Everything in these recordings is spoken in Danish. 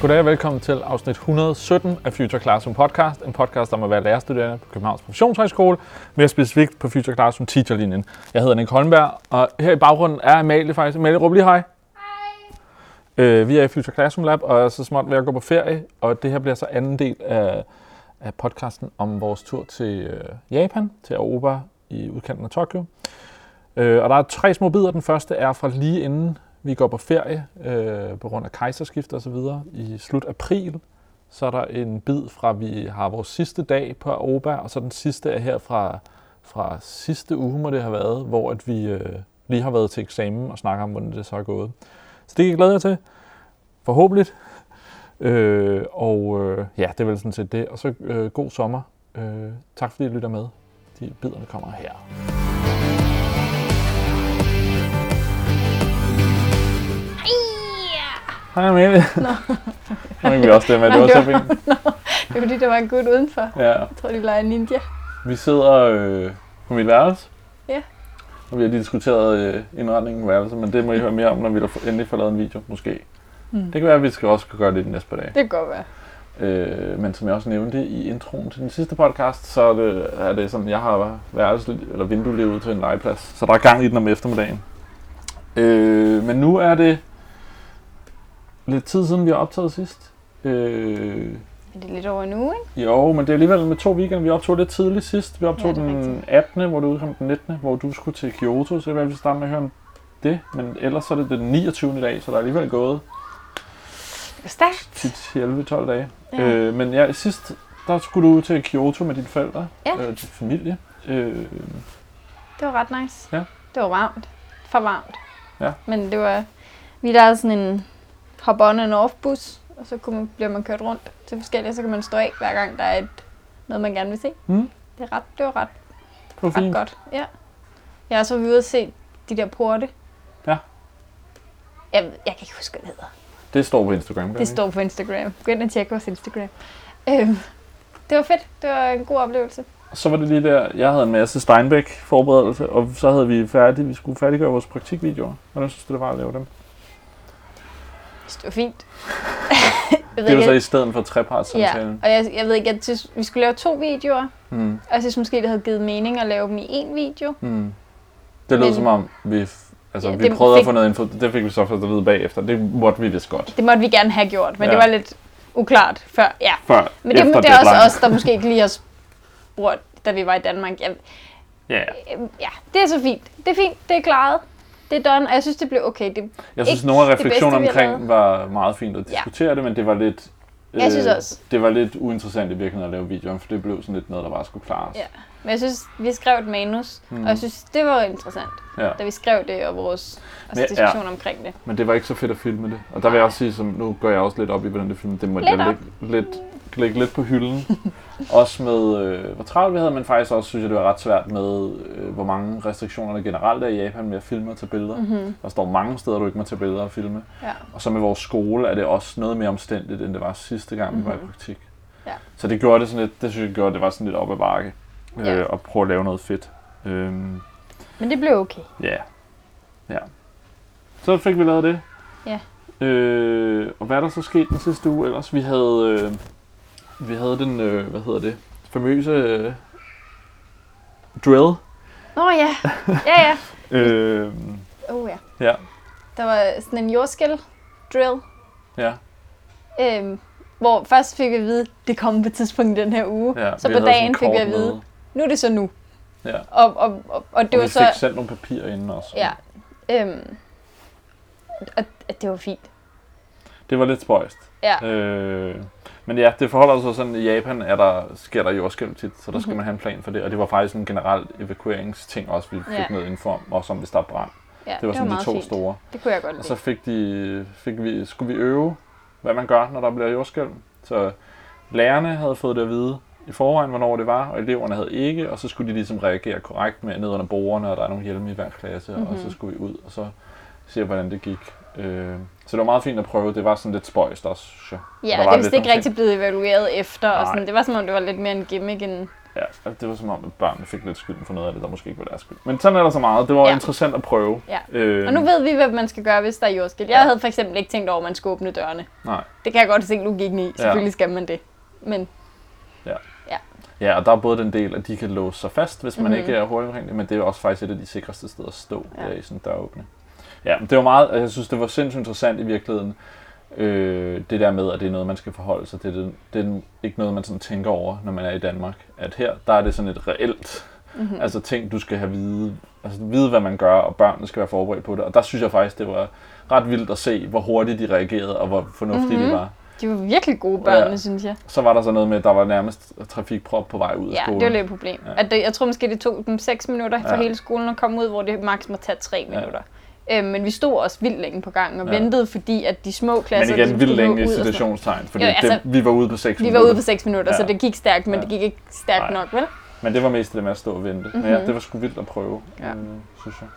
Goddag og velkommen til afsnit 117 af Future Classroom Podcast. En podcast om at være lærerstuderende på Københavns Professionshøjskole, mere specifikt på Future Classroom Teacherlinjen. Jeg hedder Nick Holmberg, og her i baggrunden er Amalie faktisk. Amalie, råb lige hej. Hej. Øh, vi er i Future Classroom Lab, og er så småt ved at gå på ferie, og det her bliver så anden del af, af podcasten om vores tur til øh, Japan, til Aoba i udkanten af Tokyo. Øh, og der er tre små bidder. Den første er fra lige inden vi går på ferie øh, på grund af kejserskift og så videre i slut april. Så er der en bid fra, vi har vores sidste dag på Aoba, og så den sidste er her fra, fra sidste uge, må det have været, hvor at vi øh, lige har været til eksamen og snakker om, hvordan det så er gået. Så det kan jeg glæde jer til. Forhåbentlig. Øh, og øh, ja, det er vel sådan set det. Og så øh, god sommer. Øh, tak fordi I lytter med. De biderne kommer her. Hej Amalie. Nå. er vi også det med, det var så fint. Nå, det var fordi, der var en gut udenfor. Ja. Jeg tror, de leger ninja. Vi sidder øh, på mit værelse. Ja. Og vi har lige diskuteret øh, indretningen af værelset, men det må I høre mere om, når vi endelig får lavet en video, måske. Mm. Det kan være, at vi skal også gøre det de næste par dage. Det kan godt være. Øh, men som jeg også nævnte i introen til den sidste podcast, så er det, er det sådan, jeg har værelse, eller vindue ud til en legeplads. Så der er gang i den om eftermiddagen. Øh, men nu er det lidt tid siden, vi har optaget sidst. Øh, Er det lidt over uge, ikke? jo, men det er alligevel med to weekender. Vi optog lidt tidligt sidst. Vi optog Ja, er den rigtigt. 18., hvor du udkom den 19., hvor du skulle til Kyoto, så jeg vil starte med at høre om det. Men ellers så er det den 29. i dag, så der er alligevel gået er stærkt. 10, 11, 12 dage. Ja. Øh, men ja, sidst, der skulle du til Kyoto med dine forældre, Ja. øh, din familie. Øh, Det var ret nice. Ja. Det var varmt. For varmt. Ja. Men det var... Vi der sådan en hop-on and off bus, og så kunne man, bliver man kørt rundt til forskellige, så kan man stå af hver gang, der er et, noget, man gerne vil se. hmm, Det, er ret, det var ret, det var ret fint. godt. Ja. Jeg har så ude og se de der porte. Ja. Jeg, jeg kan ikke huske, hvad det hedder. Det står på Instagram. Det ikke? står på Instagram. Gå ind og tjek vores Instagram. Øhm, det var fedt. Det var en god oplevelse. Så var det lige der, jeg havde en masse Steinbeck forberedelse, og så havde vi færdig, vi skulle færdiggøre vores praktikvideoer. Hvordan synes du, det var at lave dem? Så Det var fint. Det var så ikke, i stedet for trepartssamtalen. ja, og jeg, jeg ved ikke, jeg synes, vi skulle lave to videoer, Hmm. og jeg synes måske, det havde givet mening at lave dem i én video. Hmm. Det lød Men- som om, vi, altså, Ja, vi prøvede fik- at få noget info. Det fik vi så først at vide bagefter. Det måtte vi vist godt. Det måtte vi gerne have gjort, men Ja. det var lidt uklart før. Ja. Før, Men det, det er også os, der måske ikke lige har spurgt, da vi var i Danmark. Jeg, Ja, øhm, ja, det er så fint. Det er fint, det er klaret. Det er done, og jeg synes, det blev okay. Det, jeg synes, nogle af refleksionerne omkring var meget fint at Ja. diskutere det, men det var lidt... øh, Jeg synes også. Det var lidt uinteressant i virkeligheden at lave videoen, for det blev sådan lidt noget, der bare skulle klares. Ja. men jeg synes, vi skrev et manus, Mm. og jeg synes, det var interessant, ja. da vi skrev det, og vores altså, diskussion omkring det. Men det var ikke så fedt at filme det. Og der vil jeg også sige, som nu går jeg også lidt op i, hvordan det filmer. Det må Lidt lidt, lægge lidt på hylden. også med, øh, hvor travlt vi havde, men faktisk også synes jeg, det var ret svært med, øh, hvor mange restriktioner der generelt er i Japan med at filme og tage billeder. Mm-hmm. Der står mange steder, du ikke må tage billeder og filme. Ja. Og så med vores skole er det også noget mere omstændigt, end det var sidste gang, vi var i Mhm. praktik. Ja. Så det gjorde det sådan lidt, det synes jeg gjorde, det var sådan lidt op ad bakke. Ja. Øh, og prøve at lave noget fedt. Øhm, Men det blev okay. Ja. Ja. Så fik vi lavet det. Ja. Øh, og hvad er der så sket den sidste uge ellers? Vi havde, øh, vi havde den, øh, hvad hedder det, famøse øh, drill. Nå ja, ja ja. Øh, Oh ja. ja, Der var sådan en jordskæl drill, ja, øhm, hvor først fik vi at vide, det kommer på et tidspunkt i den her uge. ja. Så på dagen fik vi at vide, med. nu er det så nu. Ja. Og, og, og, og det og var vi så... fik sendt nogle papirer inden også. Ja. Øhm, og det var fint. Det var lidt spøjst. Ja. Øh, men ja, det forholder sig sådan, i Japan er der, sker der jordskælv tit, så der skal Mhm. man have en plan for det. Og det var faktisk en generel evakueringsting også, vi fik Ja. noget info om, også om hvis der er brand. ja Det var sådan de meget to fint. store. Det kunne jeg godt Og lide. så fik, de, fik vi, skulle vi øve, hvad man gør, når der bliver jordskælv. Så lærerne havde fået det at vide i forvejen, hvornår det var, og eleverne havde ikke, og så skulle de ligesom reagere korrekt med ned under bordene, og der er nogle hjelme i hver klasse, mm-hmm. og så Mhm. skulle vi ud, og så se, hvordan det gik. Øh, så det var meget fint at prøve. Det var sådan lidt spøjst også, synes jeg. Ja, der det var er lidt vist ikke rigtig blevet evalueret efter. Og sådan. Det var som om, det var lidt mere en gimmick end... Ja, altså, det var som om, at børnene fik lidt skylden for noget af det, der måske ikke var deres skyld. Men sådan er der så meget. Det var Ja. ja. interessant at prøve. Ja. Øh, Og nu ved vi, hvad man skal gøre, hvis der er jordskæld. Jeg Ja. havde for eksempel ikke tænkt over, at man skulle åbne dørene. Nej. Det kan jeg godt se logikken i. Selvfølgelig skal man det. Men Ja, og der er både den del, at de kan låse sig fast, hvis man Mhm. mm-hmm. ikke er omkring det, men det er også faktisk et af de sikreste steder at stå Ja. ja. i sådan en døråbning. Ja, det var meget, jeg synes, det var sindssygt interessant i virkeligheden, øh, det der med, at det er noget, man skal forholde sig til. Det, det er ikke noget, man sådan tænker over, når man er i Danmark. At her, der er det sådan et reelt, Mhm. mm-hmm. altså ting, du skal have vide, altså vide, hvad man gør, og børnene skal være forberedt på det. Og der synes jeg faktisk, det var ret vildt at se, hvor hurtigt de reagerede, og hvor fornuftige Mhm. mm-hmm. de var. de var virkelig gode børnene, Ja. synes jeg. Så var der så noget med, at der var nærmest trafikprop på vej ud af Ja, skolen. det var lidt et problem. Ja. At det, jeg tror måske, det tog dem 6 minutter for Ja. hele skolen at komme ud, hvor det maks må tage 3 Ja. minutter. Øhm, men vi stod også vildt længe på gangen og Ja. ventede, fordi at de små Men klasser... igen, de vildt længe i situationstegn, fordi Jo, altså, det, vi var ude på 6 Vi minutter. var ude på 6 minutter, ja. så Ja. det gik stærkt, men Ja. det gik ikke stærkt Nej. nok, vel? Men det var mest det med at stå og vente. Mm-hmm. Men ja, det var sgu vildt at prøve, Mhm. Ja. øh, synes jeg.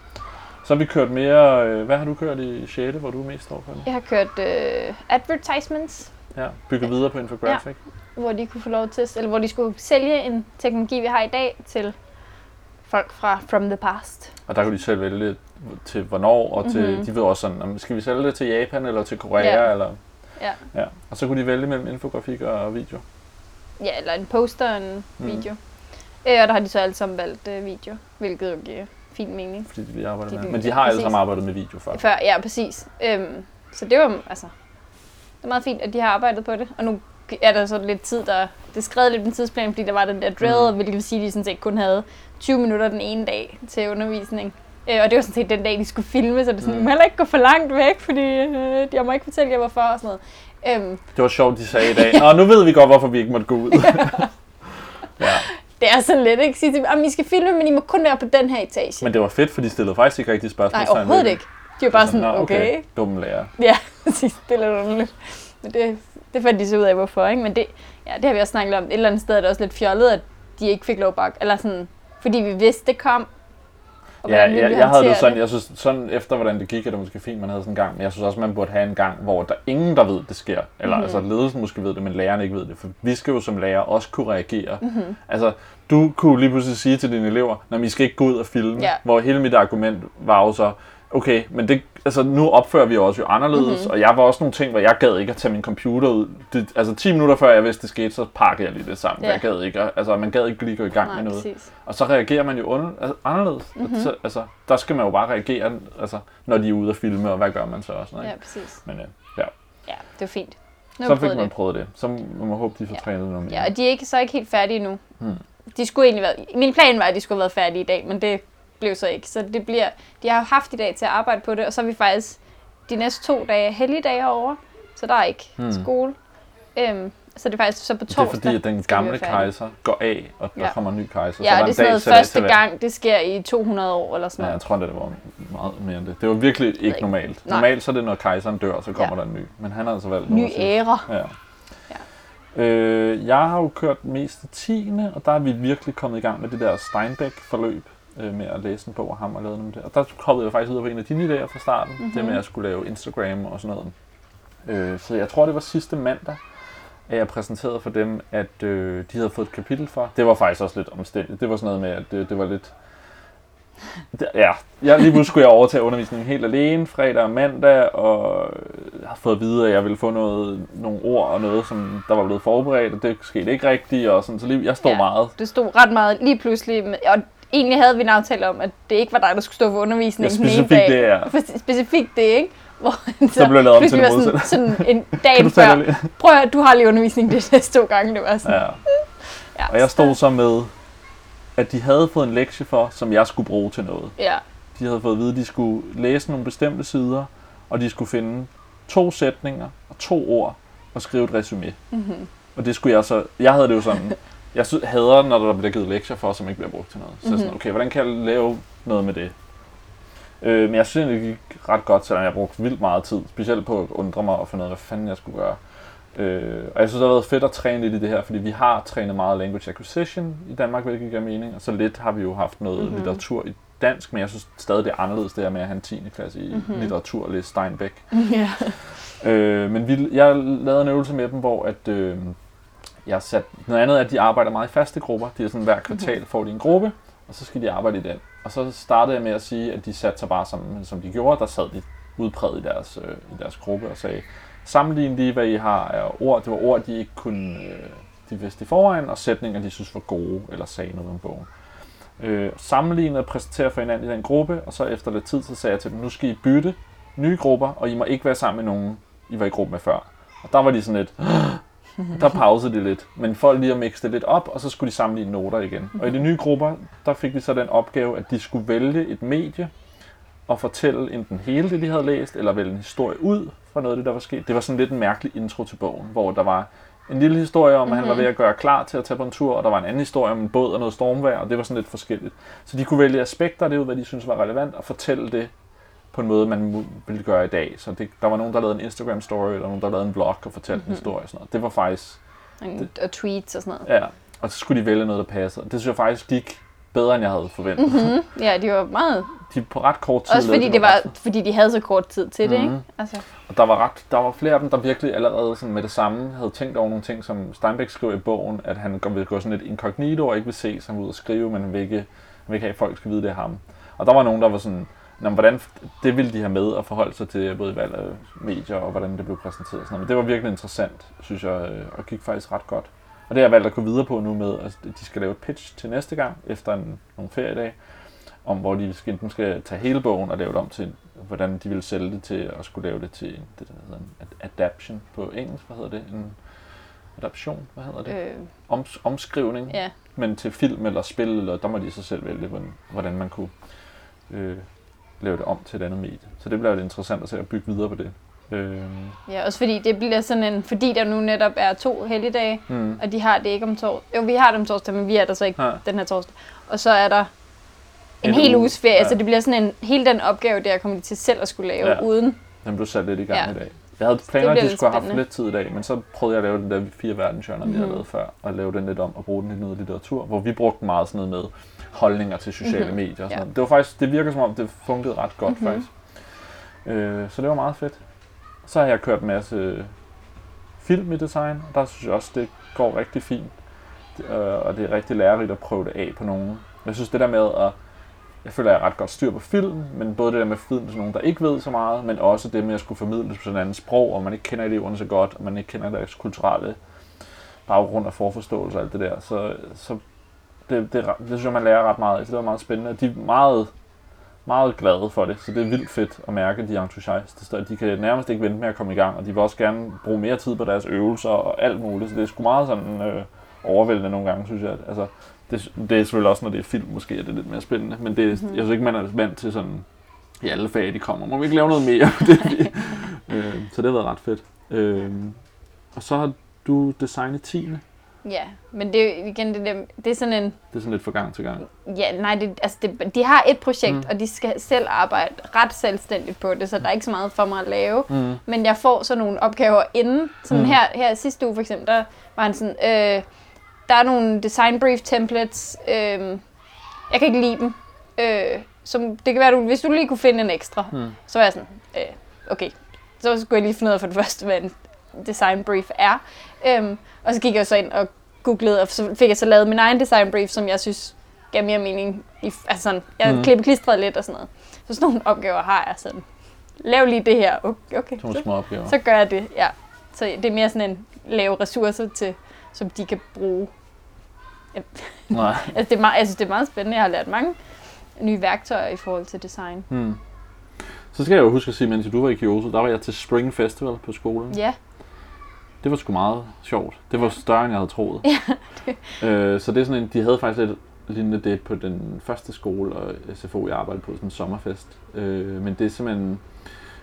Så har vi kørt mere... Øh, hvad har du kørt i 6., hvor du er mest overfor? Jeg har kørt øh, advertisements, Ja, bygge videre på infographic. hvor de kunne få lov til, eller hvor de skulle sælge en teknologi, vi har i dag, til folk fra From the Past. Og der kunne de selv vælge til hvornår, og til, Mhm. mm-hmm. de ved også sådan, om skal vi sælge det til Japan eller til Korea, Ja. eller... Ja. ja. Og så kunne de vælge mellem infografik og video. Ja, eller en poster og en Mm. video. Øh, og der har de så alle sammen valgt øh, video, hvilket jo giver fin mening. Fordi de lige arbejder De- med. Men de har alle præcis. sammen arbejdet med video før. Før, ja, præcis. Øhm, så det var, altså, det er meget fint, at de har arbejdet på det. Og nu er der så lidt tid, der det skrevet lidt med tidsplan, fordi der var den der drill, Mhm. hvilket vil sige, at de sådan set kun havde 20 minutter den ene dag til undervisning. Øh, og det var sådan set den dag, de skulle filme, så det sådan, mm. Må heller ikke gå for langt væk, fordi øh, jeg må ikke fortælle jer, hvorfor og sådan noget. Øhm, Det var sjovt, de sagde i dag. Nå, nu ved vi godt, hvorfor vi ikke måtte gå ud. ja. det er sådan lidt, ikke? Sige "Jamen, I skal filme, men I må kun være på den her etage. Men det var fedt, for de stillede faktisk ikke rigtig spørgsmål. Nej, overhovedet ikke. De var bare sådan, Nå, okay. Dumme lærer. Ja, præcis. Det er lidt underligt. Men det, det fandt de så ud af, hvorfor. Ikke? Men det, ja, det har vi også snakket om. Et eller andet sted er det også lidt fjollet, at de ikke fik lov bak. Eller sådan, fordi vi vidste, det kom. Ja, jeg, jeg havde det sådan, jeg synes, sådan efter hvordan det gik, er det måske fint, man havde sådan en gang, men jeg synes også, man burde have en gang, hvor der ingen, der ved, det sker. Eller Mhm. mm-hmm. altså ledelsen måske ved det, men lærerne ikke ved det. For vi skal jo som lærer også kunne reagere. Mhm. Mm-hmm. Altså, du kunne lige pludselig sige til dine elever, når vi skal ikke gå ud og filme, Ja. hvor hele mit argument var jo så, okay, men det, altså, nu opfører vi os jo anderledes, Mhm. mm-hmm. og jeg var også nogle ting, hvor jeg gad ikke at tage min computer ud. Det, altså 10 minutter før jeg vidste, det skete, så pakkede jeg lige det sammen. Ja. Ja. Jeg gad ikke, altså man gad ikke lige gå i gang Nej, med noget. præcis. Og så reagerer man jo under, altså, anderledes. Mhm. Mm-hmm. Så, altså, der skal man jo bare reagere, altså, når de er ude at filme, og hvad gør man så også? Ja, Ikke? præcis. Men øh, ja, Ja, det var fint. Nu så fik man det. prøvet det. Så må man håbe, de får Ja. trænet noget mere. Ja, og de er ikke, så ikke helt færdige nu. Hmm. De skulle egentlig være, min plan var, at de skulle have været færdige i dag, men det blev så ikke. Så det bliver, de har haft i dag til at arbejde på det, og så er vi faktisk de næste to dage helligdage over, så der er ikke Hmm. skole. Øhm, så det er faktisk så på det er torsdag. fordi, at den gamle kejser går af, og der Ja. kommer en ny kejser. Ja, så der det er sådan noget det første gang, det sker i 200 år eller sådan Ja, jeg noget. tror, det var meget mere end det. Det var virkelig ikke ikke. normalt. Nej. Normalt så er det, når kejseren dør, så kommer Ja. der en ny. Men han har altså valgt Ny noget æra. Ja. Ja. Øh, jeg har jo kørt mest til 10. og der er vi virkelig kommet i gang med det der Steinbeck-forløb øh, med at læse en bog af ham og lave noget det. Og der hoppede jeg faktisk ud på en af dine idéer fra starten, mm-hmm. det med at skulle lave Instagram og sådan noget. Øh, så jeg tror, det var sidste mandag, at jeg præsenterede for dem, at øh, de havde fået et kapitel for. Det var faktisk også lidt omstændigt. Det var sådan noget med, at det, det var lidt... Det, ja, jeg, lige pludselig skulle jeg overtage undervisningen helt alene, fredag og mandag, og jeg har fået at vide, at jeg ville få noget, nogle ord og noget, som der var blevet forberedt, og det skete ikke rigtigt, og sådan, så lige, jeg stod Ja. meget. Det stod ret meget lige pludselig. Og egentlig havde vi en aftale om, at det ikke var dig, der skulle stå for Ja, undervisningen den ene specifikt dag. det. Præcis- Specifikt det, ikke? Hvor Så blev jeg lavet om til det sådan, sådan en dag før. det lige? Prøv at du har lige undervisning de næste to gange. Det var sådan. Ja. Ja, Og jeg stod så med, at de havde fået en lektie for, som jeg skulle bruge til noget. Ja, De havde fået at vide, at de skulle læse nogle bestemte sider, og de skulle finde to sætninger og to ord og skrive et resume. mm-hmm. Og det skulle jeg så... Jeg havde det jo sådan... Jeg sy- hader, når der bliver givet lektier for, som ikke bliver brugt til noget. Så mm-hmm. sådan, Mhm. okay, hvordan kan jeg lave noget med det? Øh, men jeg synes det gik ret godt, selvom jeg brugte vildt meget tid. Specielt på at undre mig og finde ud af, hvad fanden jeg skulle gøre. Øh, og jeg synes, det har været fedt at træne lidt i det her, fordi vi har trænet meget language acquisition i Danmark, hvilket giver mening. Og så lidt har vi jo haft noget Mhm. mm-hmm. litteratur i dansk, men jeg synes stadig, det er anderledes, det her med at have en 10. klasse i Mhm. mm-hmm. litteratur og læse Steinbeck. ja. Øh, men vi, jeg lavede en øvelse med dem, hvor at, øh, jeg har sat, noget andet at de arbejder meget i faste grupper. De er sådan, hver kvartal Mhm. får de en gruppe, og så skal de arbejde i den. Og så startede jeg med at sige, at de satte sig bare sammen, som de gjorde. Der sad de udpræget i deres, øh, i deres gruppe og sagde, sammenlign lige, hvad I har af ord. Det var ord, de ikke kunne, øh, de vidste i forvejen, og sætninger, de synes var gode, eller sagde noget om bogen. Øh, sammenligne og præsentere for hinanden i den gruppe, og så efter lidt tid, så sagde jeg til dem, nu skal I bytte nye grupper, og I må ikke være sammen med nogen, I var i gruppe med før. Og der var de sådan lidt, der pausede de lidt, men for lige at mixe det lidt op, og så skulle de sammenligne noter igen. Og i de nye grupper, der fik de så den opgave, at de skulle vælge et medie, og fortælle enten hele det, de havde læst, eller vælge en historie ud fra noget af det, der var sket. Det var sådan lidt en mærkelig intro til bogen, hvor der var en lille historie om, at han var ved at gøre klar til at tage på en tur, og der var en anden historie om en båd og noget stormvejr, og det var sådan lidt forskelligt. Så de kunne vælge aspekter af det ud, hvad de synes var relevant, og fortælle det på en måde, man ville gøre i dag. Så det, der var nogen, der lavede en Instagram-story, eller nogen, der lavede en blog og fortalte mm-hmm. en historie og sådan noget. Det var faktisk, Og, og tweets og sådan noget. ja, og så skulle de vælge noget, der passede. Det synes jeg faktisk gik bedre, end jeg havde forventet. Mm-hmm. Ja, de var meget... De på ret kort tid Også fordi, de det var, ret- fordi de havde så kort tid til det, Mhm. ikke? Altså, Og der var, ret, der var flere af dem, der virkelig allerede sådan med det samme havde tænkt over nogle ting, som Steinbeck skriver i bogen, at han går- vil gå sådan lidt incognito og ikke vil se sig ud og skrive, men vil ikke, vil ikke have, at folk skal vide, det er ham. Og der var nogen, der var sådan, Nå, hvordan, det ville de have med at forholde sig til både valg af medier og hvordan det blev præsenteret. og Sådan noget. Men det var virkelig interessant, synes jeg, øh, og gik faktisk ret godt. Og det har jeg valgt at gå videre på nu med, at de skal lave et pitch til næste gang, efter en, nogle feriedage, om hvor de skal, enten skal tage hele bogen og lave det om til, hvordan de vil sælge det til, og skulle lave det til det, der hedder en ad- adaption på engelsk, hvad hedder det? En adaption, hvad hedder det? øh, Oms, omskrivning, ja. men til film eller spil, eller der må de så selv vælge, hvordan, hvordan man kunne øh, lave det om til et andet medie. Så det bliver lidt interessant at se at bygge videre på det. Øh, ja, også fordi det bliver sådan en... Fordi der nu netop er to helligdage, mm, og de har det ikke om torsdag. Jo, vi har det om torsdag, men vi er der så ikke ja, den her torsdag. Og så er der en, En hel uge, uges ferie, ja. så det bliver sådan en... Hele den opgave der kommer de til selv at skulle lave, Ja. uden... den blev sat lidt i gang Ja. i dag. Jeg havde planlagt, at de skulle have haft lidt tid i dag, men så prøvede jeg at lave den der fire verdenshjørner, vi havde Mhm. lavet før, og lave den lidt om og bruge den i noget litteratur, hvor vi brugte meget sådan noget med holdninger til sociale Mhm. medier og sådan Ja. noget. Det var faktisk, det virker som om, det fungerede ret godt Mhm. faktisk. Øh, så det var meget fedt. Så har jeg kørt en masse film i design, og der synes jeg også, det går rigtig fint. Øh, og det er rigtig lærerigt at prøve det af på nogen. Jeg synes det der med at jeg føler, at jeg har ret godt styr på film, men både det der med film til nogen, der ikke ved så meget, men også det med at skulle formidle det på sådan en anden sprog, og man ikke kender eleverne så godt, og man ikke kender deres kulturelle baggrund og forforståelse og alt det der. Så, så det, det, det synes jeg, man lærer ret meget af. Så det var meget spændende. Og de er meget, meget glade for det, så det er vildt fedt at mærke, at de er entusiastiske. De kan nærmest ikke vente med at komme i gang, og de vil også gerne bruge mere tid på deres øvelser og alt muligt. Så det er sgu meget sådan øh, overvældende nogle gange, synes jeg. Altså, det, det er selvfølgelig også, når det er film, måske er det lidt mere spændende, men det, mm-hmm. jeg synes ikke, man er vant til sådan, i alle fag, de kommer. Må vi ikke lave noget mere? det, øh, så det har været ret fedt. Øh, og så har du designet 10. Ja, men det er igen det der, det er sådan en, Det er sådan lidt fra gang til gang. ja, nej, det, altså det, de har et projekt, Mm. og de skal selv arbejde ret selvstændigt på det, så der er ikke så meget for mig at lave. Mm. Men jeg får så nogle opgaver inden. Sådan mm. her, her sidste uge for eksempel, der var han sådan, øh, der er nogle design brief templates, øh, jeg kan ikke lide dem. Øh, som, det kan være, du, hvis du lige kunne finde en ekstra, Mm. så var jeg sådan, øh, okay, så skulle jeg lige finde ud af for det første, hvad en design brief er. Øhm, og så gik jeg så ind og googlede, og så fik jeg så lavet min egen design brief, som jeg synes gav mere mening. I, altså sådan, jeg Mm. klippe klistret lidt og sådan noget. Så sådan nogle opgaver har jeg sådan. Lav lige det her. Okay, okay. To små opgaver. Så gør jeg det, ja. Så det er mere sådan en lave ressourcer til, som de kan bruge. Nej. Altså det, er meget, altså det er meget spændende. Jeg har lært mange nye værktøjer i forhold til design. Hmm. Så skal jeg jo huske at sige, mens du var i Kyoto, der var jeg til Spring Festival på skolen. Ja, Det var sgu meget sjovt. Det var større, end jeg havde troet. øh, så det er sådan en, de havde faktisk lidt lignende det på den første skole og SFO, jeg arbejdede på, sådan en sommerfest. Øh, men det er simpelthen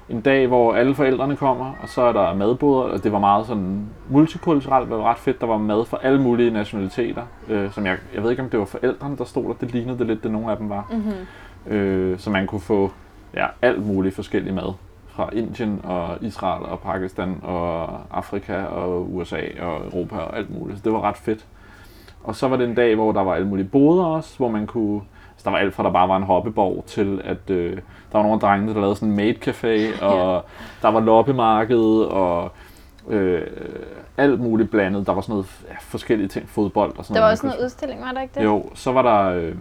en dag, hvor alle forældrene kommer, og så er der madboder, og det var meget sådan multikulturelt, det var ret fedt. Der var mad fra alle mulige nationaliteter, øh, som jeg, jeg ved ikke, om det var forældrene, der stod der. Det lignede det lidt, det nogle af dem var. mm-hmm. øh, så man kunne få ja, alt muligt forskellig mad fra Indien og Israel og Pakistan og Afrika og USA og Europa og alt muligt. Så det var ret fedt. Og så var det en dag, hvor der var alle mulige boder også, hvor man kunne... Altså, der var alt fra, der bare var en hoppeborg, til at øh, der var nogle af drengene, der lavede sådan en maid café, og der var loppemarked, og øh, alt muligt blandet. Der var sådan noget ja, forskellige ting, fodbold og sådan Der noget. var også man noget udstilling, var der ikke det? Jo, så var der... Øh,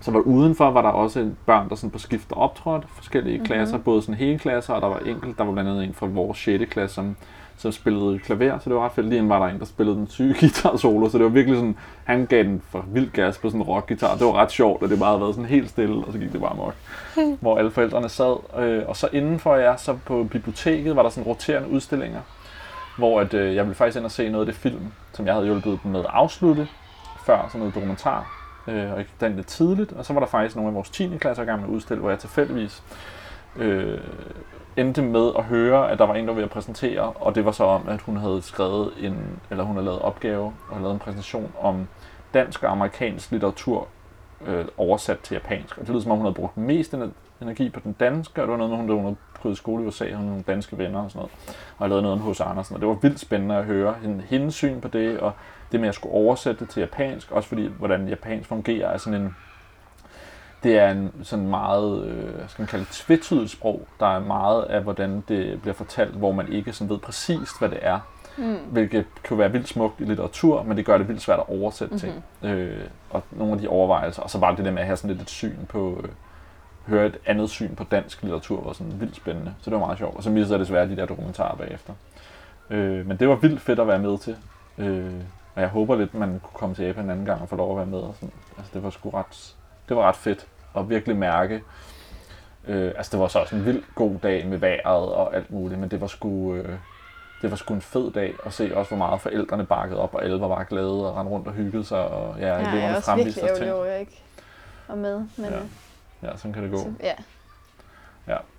så var udenfor, var der også børn, der sådan på skift optrådte, forskellige Mhm. mm-hmm. klasser, både sådan hele klasser, og der var enkelt, der var blandt andet en fra vores 6. klasse, som, som spillede klaver, så det var ret fedt. Lige var der en, der spillede den syge guitar solo, så det var virkelig sådan, han gav den for vild gas på sådan en rockgitar. Det var ret sjovt, og det bare havde været sådan helt stille, og så gik det bare mok. hvor alle forældrene sad. Øh, og så indenfor jer, så på biblioteket, var der sådan roterende udstillinger, hvor at, øh, jeg ville faktisk ind og se noget af det film, som jeg havde hjulpet dem med at afslutte, før sådan noget dokumentar. Øh, og jeg gik den lidt tidligt, og så var der faktisk nogle af vores 10. klasser i gang med at udstille, hvor jeg tilfældigvis øh, endte med at høre, at der var en, der ville præsentere, og det var så om, at hun havde skrevet en, eller hun havde lavet opgave, og havde lavet en præsentation om dansk og amerikansk litteratur øh, oversat til japansk. Og det lyder som om, hun havde brugt mest energi på den danske, og det var noget med, hun, hun havde gået i skole i USA, hun nogle danske venner og sådan noget, og havde lavet noget H.C. Andersen, og det var vildt spændende at høre hende, hendes syn på det, og det med at skulle oversætte det til japansk, også fordi, hvordan japansk fungerer, er sådan en, det er en sådan meget, øh, skal man kalde det, tvetydigt sprog. Der er meget af, hvordan det bliver fortalt, hvor man ikke sådan ved præcist, hvad det er. Mm. Hvilket kan være vildt smukt i litteratur, men det gør det vildt svært at oversætte mm-hmm. ting. Øh, og nogle af de overvejelser, og så bare det der med at have sådan lidt et syn på, øh, høre et andet syn på dansk litteratur, var sådan vildt spændende. Så det var meget sjovt. Og så missede jeg desværre de der dokumentarer bagefter. Øh, men det var vildt fedt at være med til. Øh, og jeg håber lidt, man kunne komme til Japan en anden gang og få lov at være med. Og sådan. Altså, det var sgu ret, det var ret fedt at virkelig mærke. Øh, altså, det var så også en vild god dag med vejret og alt muligt, men det var sgu, øh, det var sgu en fed dag at se også, hvor meget forældrene bakkede op, og alle var bare glade og rendte rundt og hyggede sig, og ja, Ja, jeg er eleverne også fremviste virkelig ærgerlig ting. over, jeg ikke var med. Men, Ja. Ja, sådan kan det gå. så, ja.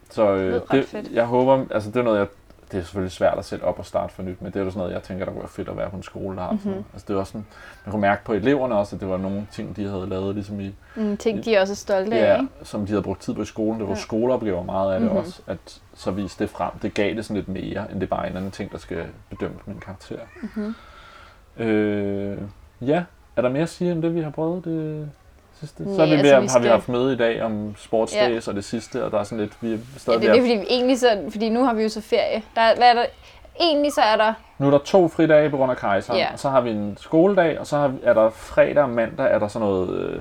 Så Det øh, det, fedt. jeg håber, altså det er noget, jeg, det er selvfølgelig svært at sætte op og starte for nyt, men det er jo sådan noget, jeg tænker, der kunne være fedt at være på en skole, der har mm-hmm. Mhm. Altså det var sådan, man kunne mærke på eleverne også, at det var nogle ting, de havde lavet, ligesom i, Mm, ting, de er også stolte af, ja, ikke? som de havde brugt tid på i skolen. Det var Ja. ja. skoleopgaver meget af det Mhm. mm-hmm. også, at så viste det frem. Det gav det sådan lidt mere, end det bare er en anden ting, der skal bedømme min karakter. Mm-hmm. Øh, ja, er der mere at sige om det, vi har prøvet det sidste? så Nej, er vi ved, altså, vi har vi skal- haft møde i dag om sportsdays og det sidste, og der er sådan lidt, vi er Ja, stadig det er ved det, at- fordi vi egentlig så, fordi nu har vi jo så ferie. Der, er- hvad er der? Egentlig så er der, Nu er der to fridage på grund af kejseren, Ja. og så har vi en skoledag, og så har er der fredag og mandag, er der sådan noget øh,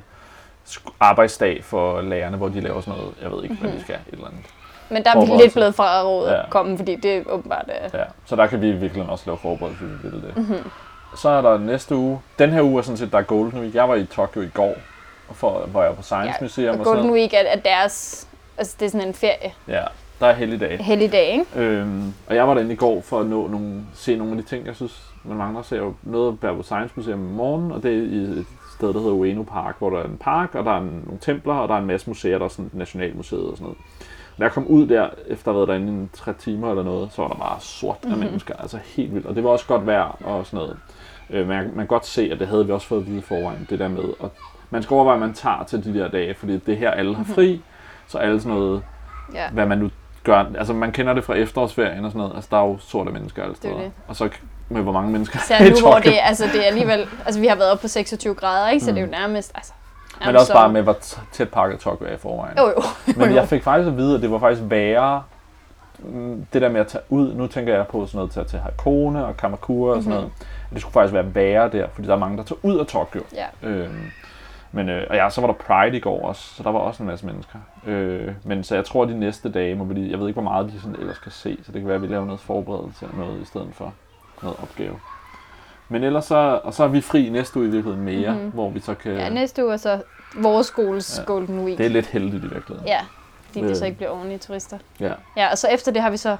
arbejdsdag for lærerne, hvor de laver sådan noget, jeg ved ikke, hvad de skal, et eller andet. men der er vi lidt blevet fra rådet Ja. at komme, fordi det er åbenbart øh, Ja, så der kan vi virkelig også lave forberedelse, hvis vi vil det. Mhm. Så er der næste uge, den her uge er sådan set, der er Golden Week. Jeg var i Tokyo i går, for, hvor jeg var på Science Ja, Museum og og Golden. Week er, er deres, altså det er sådan en ferie, Ja, der er helligdag. heldig dag, ikke? Øhm, og jeg var derinde i går for at nå nogle, se nogle af de ting, jeg synes, man mangler. Så jeg at være på Science Museum i morgen, og det er i et sted, der hedder Ueno Park, hvor der er en park, og der er nogle templer, og der er en masse museer, der er sådan Nationalmuseet og sådan noget. Da jeg kom ud der, efter at have været derinde i tre timer eller noget, så var der bare sort af Mhm. mennesker, altså helt vildt. Og det var også godt vejr og sådan noget. Øh, jeg, man kan godt se, at det havde vi også fået at vide forvejen, det der med. Og man skal overveje, at man tager til de der dage, fordi det er her, alle har fri, så alle sådan noget Ja. hvad man nu gør. Altså man kender det fra efterårsferien og sådan noget. Altså der er jo sorte mennesker alle Det er steder. det. Og så med hvor mange mennesker Så nu hvor det, altså det er alligevel, altså vi har været oppe på 26 grader, ikke? Så Mm. det er jo nærmest, altså Men nærmest også bare med, hvor tæt pakket Tokyo er i forvejen. Jo, jo. Men jeg fik faktisk at vide, at det var faktisk værre, mm, det der med at tage ud, nu tænker jeg på sådan noget til at tage Hakone og Kamakura og sådan Mhm. noget, det skulle faktisk være værre der, fordi der er mange, der tager ud af Tokyo. Ja. Øhm, men, øh, og ja, så var der Pride i går også, så der var også en masse mennesker. Øh, men så jeg tror, at de næste dage må vi, jeg ved ikke, hvor meget de sådan ellers kan se, så det kan være, at vi laver noget forberedelse af noget i stedet for noget opgave. Men ellers så, og så er vi fri næste uge i virkeligheden mere, Mhm. mm-hmm. hvor vi så kan, Ja, næste uge er så vores skoles Ja. Golden Week. det er lidt heldigt i virkeligheden. Ja, fordi det Øh. så ikke bliver ordentlige turister. Ja. Ja, og så efter det har vi så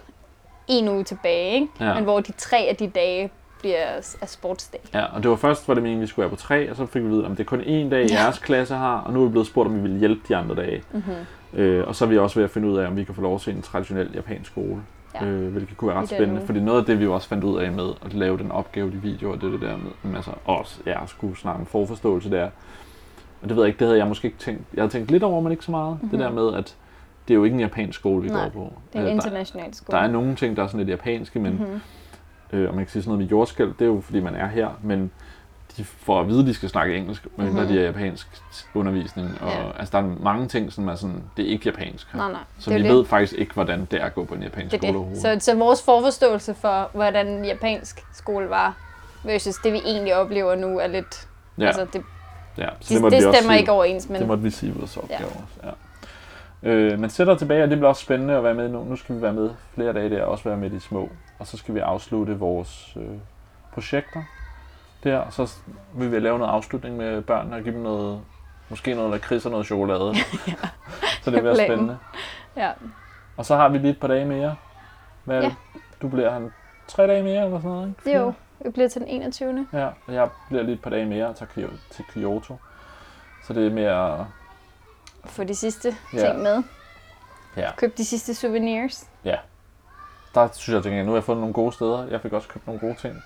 en uge tilbage, ikke? Ja. Men hvor de tre af de dage bliver af sportsdag. Ja, og det var først, var det meningen, vi skulle være på tre, og så fik vi at vide, at det er kun én dag, jeres klasse har, og nu er vi blevet spurgt, om vi vil hjælpe de andre dage. Mm-hmm. Øh, og så er vi også ved at finde ud af, om vi kan få lov at se en traditionel japansk skole, Ja. ja. øh, hvilket kunne være ret den spændende, fordi noget af det, vi også fandt ud af med at lave den opgave, de videoer, det er det der med, altså også, ja, skulle snakke om forforståelse der. Og det ved jeg ikke, det havde jeg måske ikke tænkt, jeg havde tænkt lidt over, men ikke så meget, mm-hmm. det der med, at det er jo ikke en japansk skole, vi. Nej, går på. Det er en Øh, der, international skole. der er nogle ting, der er sådan lidt japanske, men mm-hmm. Øh, og man kan sige sådan noget med jordskælv, det er jo fordi man er her, men de får at vide, at de skal snakke engelsk, medmindre Mhm. de er japansk undervisning. Og, Ja. Altså, der er mange ting, som er sådan, det er ikke japansk. Nej, nej. Så det vi jo ved faktisk ikke, hvordan det er at gå på en japansk det. skole det, er overhovedet. det. Så, så vores forforståelse for, hvordan en japansk skole var, versus det, vi egentlig oplever nu, er lidt... ja, Altså, det, ja. Så det, det, vi også stemmer sige. ikke overens, men Det måtte vi sige vores opgave også. Ja. Øh, men sætter tilbage, og det bliver også spændende at være med nu. Nu skal vi være med flere dage der, og også være med i de små. Og så skal vi afslutte vores øh, projekter der, og så vil vi lave noget afslutning med børnene og give dem noget, måske noget lakrids og noget chokolade. så det bliver spændende. ja. Og så har vi lige et par dage mere. Hvad Ja. Du bliver han tre dage mere eller sådan noget, ikke? Jo, vi bliver til den 21. Ja, og jeg bliver lige et par dage mere og tager til Kyoto. Så det er mere... Få de sidste Ja. ting med. Ja. Køb de sidste souvenirs. Der synes jeg, at nu har jeg fundet nogle gode steder. Jeg fik også købt nogle gode ting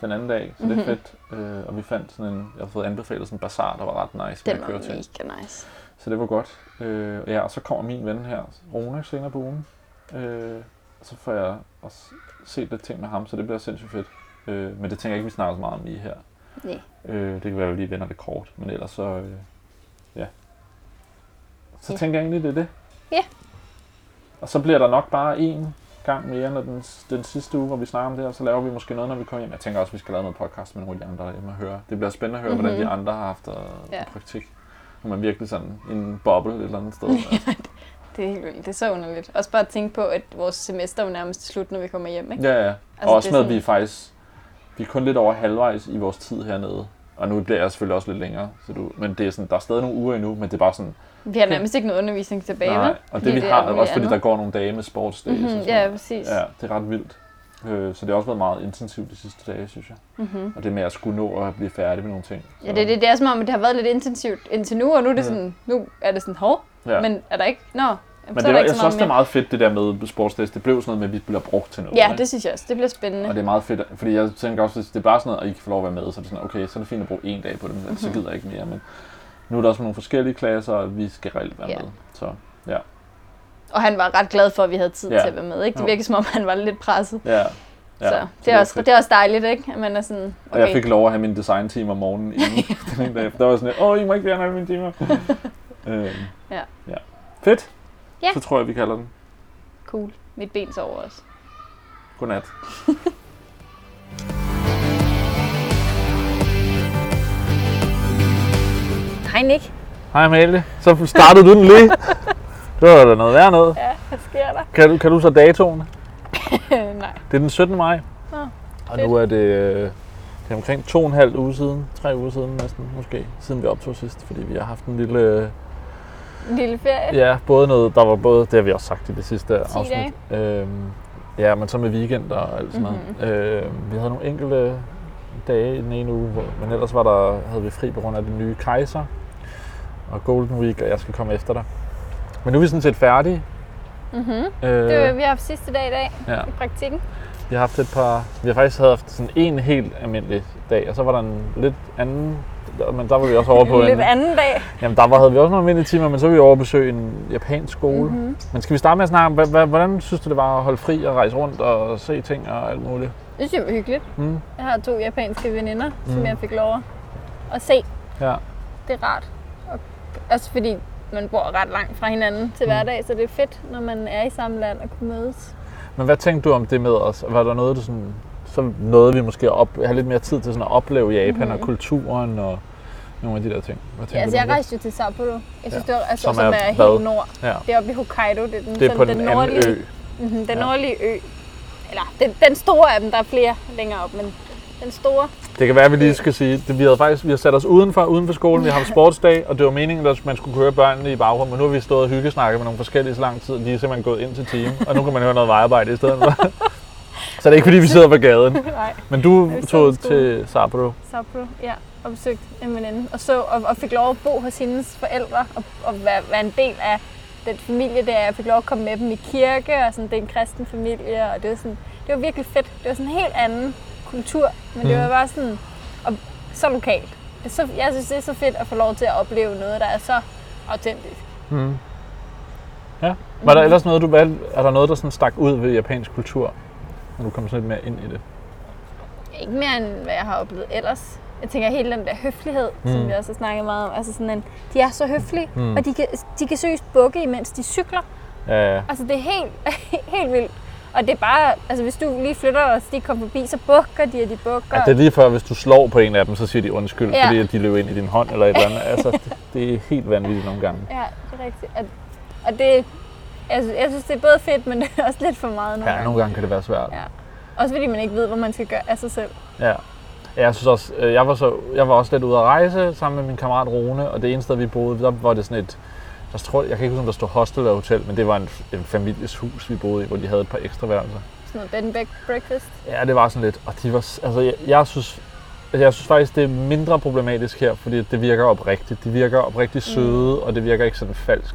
den anden dag, så det er Mhm. fedt. Øh, og vi fandt sådan en, jeg har fået anbefalet sådan en bazar, der var ret nice Den var køre til. mega nice. Så det var godt. Øh, ja, og så kommer min ven her, Rune, senere på ugen. Øh, og så får jeg også set lidt ting med ham, så det bliver sindssygt fedt. Øh, men det tænker jeg ikke, vi snakker så meget om lige her. Nej. Øh, det kan være, at vi lige vender det kort, men ellers så... Øh, ja. Så Ja. tænker jeg egentlig, det er det. Ja. Og så bliver der nok bare én gang mere, når den, den sidste uge, hvor vi snakker om det her, så laver vi måske noget, når vi kommer hjem. Jeg tænker også, at vi skal lave noget podcast med nogle af de andre derhjemme og høre. Det bliver spændende at høre, mm-hmm. hvordan de Mhm. andre har haft uh, Ja. praktik. Når man virkelig sådan i en boble et eller andet sted. Altså. Det er helt vildt. Det er så underligt. Også bare at tænke på, at vores semester er jo nærmest slut, når vi kommer hjem, ikke? Ja, ja. Altså, og også med, at vi faktisk vi er kun lidt over halvvejs i vores tid hernede. Og nu bliver jeg selvfølgelig også lidt længere. Så du, men det er sådan, der er stadig nogle uger endnu, men det er bare sådan, Vi har nærmest ikke noget undervisning tilbage, nej. Og det vi det har, er også fordi andet. der går nogle dage med sportsdays. Og sådan ja, præcis. ja, det er ret vildt. Øh, Så det har også været meget intensivt de sidste dage, synes jeg. Mm-hmm. Og det med at skulle nå at blive færdig med nogle ting. Ja, det, det, det er som om, at det har været lidt intensivt indtil nu, og nu er det sådan, nu er det sådan, Ja. ja. men er der ikke? Nå, jamen, Men så det er var, jeg synes så også, det er meget fedt, det der med sportsdays. Det blev sådan noget med, at vi bliver brugt til noget. Ja, ikke? det synes jeg også. Det bliver spændende. Og det er meget fedt, fordi jeg tænker også, hvis det er bare sådan noget, og I kan få lov at være med, så er det sådan, okay, så er det fint at bruge en dag på det, men så Mhm. gider jeg ikke mere. Men nu er der også nogle forskellige klasser, og vi skal reelt være Ja. med. Så Og han var ret glad for, at vi havde tid Ja. til at være med. Ikke? Det Jo. virker som om, han var lidt presset. ja, ja Ja, så det er, var også, fedt. det er også dejligt, ikke? At man er sådan, Og jeg okay, fik lov at have min design team om morgenen inden den dag. Der var sådan, åh, I må ikke fjerne alle mine timer. øhm, Ja. ja. Fedt. Ja. Så tror jeg, vi kalder den. cool. Mit ben sover også. Godnat. Hej Nick. Hej Amalie. Så startede du den lige. Det var da noget værd noget. Ja, hvad sker der? Kan du, kan du så datoen? Nej. Det er den 17. maj. Nå, og nu er det, øh, det er omkring to og en halv uge siden, tre uger siden næsten måske, siden vi optog sidst, fordi vi har haft en lille, øh, En lille ferie. ja, både noget, der var både, det har vi også sagt i det sidste 10 afsnit. Øhm, ja, men så med weekend og alt sådan noget. Mhm. Øh, vi havde nogle enkelte dage i den ene uge, hvor, men ellers var der, havde vi fri på grund af den nye kejser og Golden Week, og jeg skal komme efter dig. Men nu er vi sådan set færdige. Mm-hmm. Øh, Det var, vi har haft sidste dag i dag ja. i praktikken. Vi har haft et par... Vi har faktisk haft sådan en helt almindelig dag, og så var der en lidt anden... Men der var vi også over på en lidt en... anden dag. Jamen, der var, havde vi også nogle almindelige timer, men så var vi over at besøge en japansk skole. Mm-hmm. Men skal vi starte med at snakke om, hvordan synes du, det var at holde fri og rejse rundt og se ting og alt muligt? Det synes jeg var hyggeligt. Mm. Jeg har to japanske veninder, mm. som Mm. jeg fik lov at se. Ja. Det er rart. Og også fordi man bor ret langt fra hinanden til Mm. hverdag, så det er fedt, når man er i samme land og kunne mødes. Men hvad tænkte du om det med os? Var der noget, du sådan... Så nåede vi måske at op, have lidt mere tid til sådan at opleve Japan mm-hmm. og Mhm. kulturen og nogle af de der ting. Hvad Ja, altså jeg rejste jo til Sapporo. Jeg synes, Ja. det var, altså, Som som, er er, er helt nord. Ja. Det er oppe i Hokkaido. Det er den, Det er på den, anden nordlige, ø. Mm-hmm, den Ja. nordlige ø. Eller den, den store af dem, der er flere længere op, men den store. Det kan være, at vi lige skal sige, at vi havde faktisk vi har sat os udenfor, uden for skolen. Vi har haft sportsdag, og det var meningen, at man skulle køre børnene i bagrummet. Men nu har vi stået og hyggesnakket med nogle forskellige så lang tid. De er simpelthen gået ind til timen, og nu kan man høre noget vejarbejde i stedet for. Så det er ikke, fordi vi sidder på gaden. Nej, Men du Ja, tog til Sapporo. Sapporo, ja. Og besøgte en veninde. Og, så, og, og fik lov at bo hos hendes forældre og, og være, være en del af den familie der. Jeg fik lov at komme med dem i kirke, og sådan, det er en kristen familie, og det var, sådan, det var virkelig fedt. Det var sådan en helt anden kultur, men det Mhm. var bare sådan, og så lokalt. Det så, jeg synes, det er så fedt at få lov til at opleve noget, der er så autentisk. Mm. Ja. Var der ellers noget, du valgte? Er der noget, der sådan stak ud ved japansk kultur? Når du kom sådan lidt mere ind i det. Ikke mere end hvad jeg har oplevet ellers. jeg tænker hele den der høflighed, mm. som vi også har snakket meget om. Altså sådan en, de er så høflige, Mm. og de kan, de kan seriøst bukke, imens de cykler. Ja, ja. Altså det er helt, helt vildt. Og det er bare, altså hvis du lige flytter og de kommer forbi, så bukker de, og de bukker. Ja, det er lige før, hvis du slår på en af dem, så siger de undskyld, ja. Fordi de løber ind i din hånd eller et eller andet. Altså, det, det er helt vanvittigt nogle gange. Ja, det er rigtigt. Og, og det, altså, jeg synes, det er både fedt, men det er også lidt for meget nogle Ja, gange. nogle gange kan det være svært. Ja. Også fordi man ikke ved, hvad man skal gøre af sig selv. Ja. Jeg synes også, øh, jeg var, så, jeg var også lidt ude at rejse sammen med min kammerat Rune, og det ene sted, vi boede, der var det sådan et, der tror, jeg kan ikke huske, om der stod hostel eller hotel, men det var en, en families hus, vi boede i, hvor de havde et par ekstra værelser. Sådan noget bed and break- breakfast. Ja, det var sådan lidt, og de var, altså jeg, jeg synes, altså, jeg synes faktisk, det er mindre problematisk her, fordi det virker oprigtigt. De virker oprigtigt søde, og det virker ikke sådan falsk.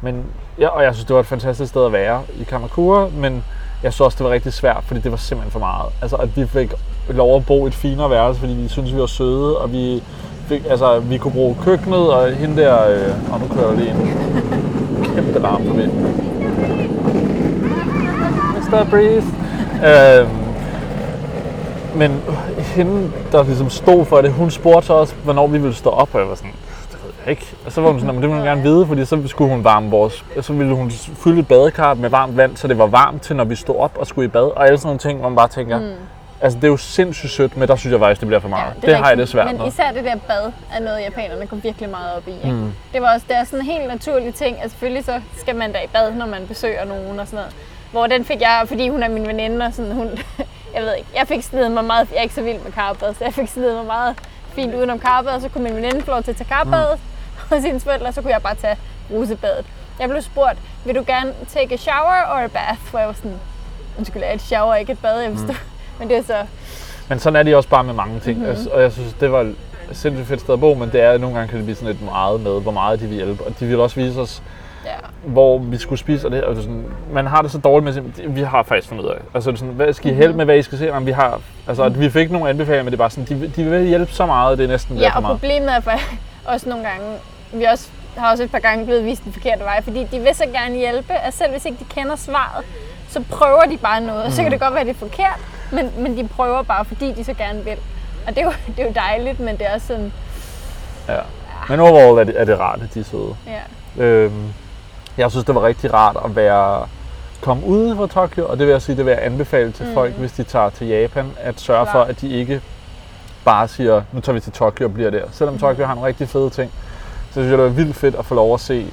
Men, ja, og jeg synes, det var et fantastisk sted at være i Kamakura, men jeg synes også, det var rigtig svært, fordi det var simpelthen for meget. Altså, at vi fik lov at bo i et finere værelse, fordi vi synes vi var søde, og vi, fik, altså, vi kunne bruge køkkenet, og hende der, øh, og nu kører der lige en kæmpe larm forbi. Mr. Breeze. Øhm, men hende, der ligesom stod for det, hun spurgte så også, hvornår vi ville stå op, og jeg var sådan, ikke. Og så var hun sådan, "Nå, men det ville hun gerne vide, fordi så skulle hun varme vores, så ville hun fylde et badekar med varmt vand, så det var varmt til, når vi stod op og skulle i bad, og alle sådan nogle ting, hvor man bare tænker, mm. altså det er jo sindssygt sødt, men der synes jeg faktisk, det bliver for meget. Ja, det, det har jeg det svært Men med. især det der bad er noget, japanerne går virkelig meget op i. Ikke? Mm. Det var også det er sådan en helt naturlig ting. Altså selvfølgelig så skal man da i bad, når man besøger nogen og sådan noget. Hvor den fik jeg, fordi hun er min veninde, og sådan, hun, jeg ved ikke, jeg fik snedet mig meget, jeg er ikke så vild med karbad, så jeg fik snedet mig meget fint udenom karbad, og så kunne min veninde få lov til at tage karbadet mm. hos hendes forældre, så kunne jeg bare tage rusebadet. Jeg blev spurgt, vil du gerne take a shower or a bath? Hvor jeg var sådan, undskyld, er et shower ikke et bad, jeg forstår. Mm. Men det er så, Men sådan er de også bare med mange ting, Mhm. mm-hmm. og jeg synes, det var et sindssygt fedt sted at bo, men det er nogle gange kan det blive sådan lidt meget med, hvor meget de vil hjælpe, og de vil også vise os. Hvor vi skulle spise, og det, og det sådan, man har det så dårligt med, simpelthen, vi har faktisk fundet ud af, altså det sådan, hvad skal I Mhm. hjælpe med, hvad I skal se, Jamen, vi har, altså at vi fik nogle anbefalinger, men det er bare sådan, de, de vil hjælpe så meget, det er næsten Ja, og meget. problemet er for, også nogle gange, vi også, har også et par gange blevet vist den forkerte vej, fordi de vil så gerne hjælpe, at selv hvis ikke de kender svaret, så prøver de bare noget. Mm. Så kan det godt være, at det er forkert, men, men de prøver bare, fordi de så gerne vil. Og det er, jo, det er jo dejligt, men det er også sådan, Ja. Men overall er det, er det rart, at de er søde. ja. Øhm, jeg synes, det var rigtig rart at være komme ud fra Tokyo, og det vil jeg sige, det vil jeg anbefale til mm. folk, hvis de tager til Japan, at sørge Klar. for, at de ikke bare siger, nu tager vi til Tokyo og bliver der. Selvom Tokyo har nogle rigtig fede ting, så synes jeg, det var vildt fedt at få lov at se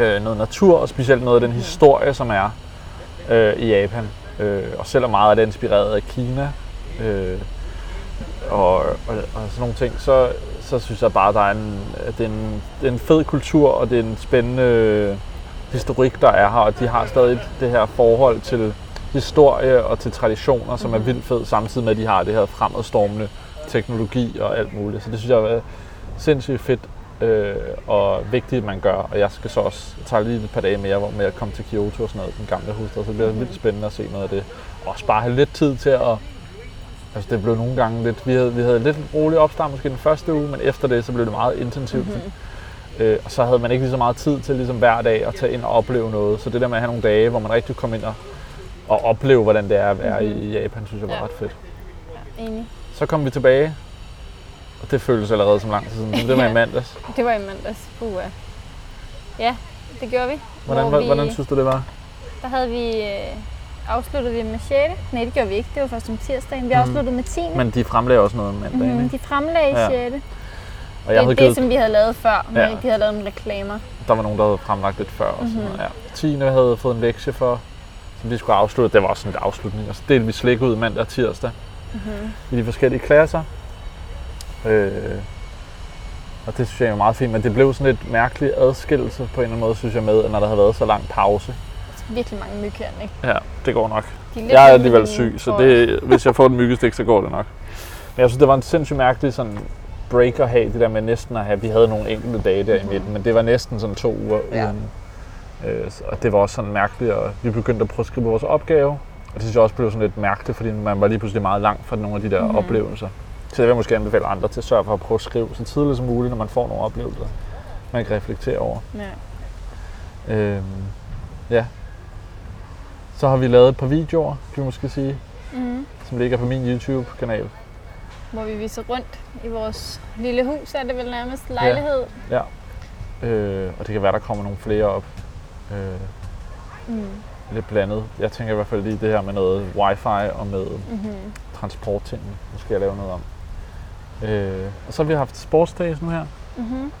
øh, noget natur, og specielt noget af den historie, som er øh, i Japan. Øh, og selvom meget af det er inspireret af Kina, øh, og, og, og sådan nogle ting, så, så synes jeg bare, der er en, at det, er en, det er en fed kultur, og det er en spændende historik, der er her, og de har stadig det her forhold til historie og til traditioner, som er vildt fed, samtidig med, at de har det her fremadstormende teknologi og alt muligt. Så det synes jeg er sindssygt fedt øh, og vigtigt, man gør. Og jeg skal så også jeg tager lige et par dage mere hvor- med at komme til Kyoto og sådan noget, den gamle hovedstad, så det bliver vildt spændende at se noget af det. Og også bare have lidt tid til at Altså det blev nogle gange lidt, vi havde, vi havde lidt rolig opstart måske den første uge, men efter det, så blev det meget intensivt. Mm-hmm. Øh, og så havde man ikke lige så meget tid til ligesom hver dag at tage ind og opleve noget. Så det der med at have nogle dage, hvor man rigtig kom ind og, og opleve, hvordan det er at være mm-hmm. i Japan, synes jeg var Ja. ret fedt. Enig. Så kom vi tilbage, og det føltes allerede som lang tid siden. Det var i mandags. Det var i mandags. Uh. Ja, det gjorde vi. Hvordan, Hvor vi... hvordan synes du, det var? Der havde vi, øh, afsluttet vi med 6. Nej, det gjorde vi ikke. Det var først om tirsdagen. Vi afsluttede med 10. Men de fremlagde også noget om mandagen, Mm, ikke? de fremlagde Ja. 6. Og jeg det er det, givet, som vi havde lavet før, men Ja. de havde lavet nogle reklamer. der var nogen, der havde fremlagt lidt før. Og sådan Mhm. noget. Ja. 10. havde fået en lektie for, som vi skulle afslutte. Det var også sådan en afslutning. Og så delte vi slik ud mandag og tirsdag Mm-hmm. i de forskellige klasser. Øh, og det synes jeg er meget fint, men det blev sådan lidt mærkelig adskillelse på en eller anden måde, synes jeg, med, når der havde været så lang pause. Virkelig mange myg herinde, ikke? Ja, det går nok. De lidt Jeg er alligevel syg, så det, hvis jeg får den myggestik, så går det nok. Men jeg synes, det var en sindssygt mærkelig sådan break at have, det der med næsten at have, vi havde nogle enkelte dage der i midten, men det var næsten sådan to uger Ja. uden. Øh, og det var også sådan mærkeligt, og vi begyndte at prøve at skrive vores opgave, og det synes jeg også blev sådan lidt mærkeligt, fordi man var lige pludselig meget langt fra nogle af de der Mhm. mm-hmm. oplevelser. Så jeg vil måske anbefale andre til at sørge for at prøve at skrive så tidligt som muligt, når man får nogle oplevelser, man kan reflektere over. Ja. Øhm, ja. Så har vi lavet et par videoer, kan vi måske sige, Mm. som ligger på min YouTube-kanal. Hvor vi viser rundt i vores lille hus, er det vel nærmest lejlighed. Ja. Øh, og det kan være, der kommer nogle flere op. Øh, Mm. lidt blandet. Jeg tænker i hvert fald lige det her med noget wifi og med Mm-hmm. transportting. Nu skal jeg lave noget om. Øh, og så har vi haft sportsdays nu her. Mm-hmm.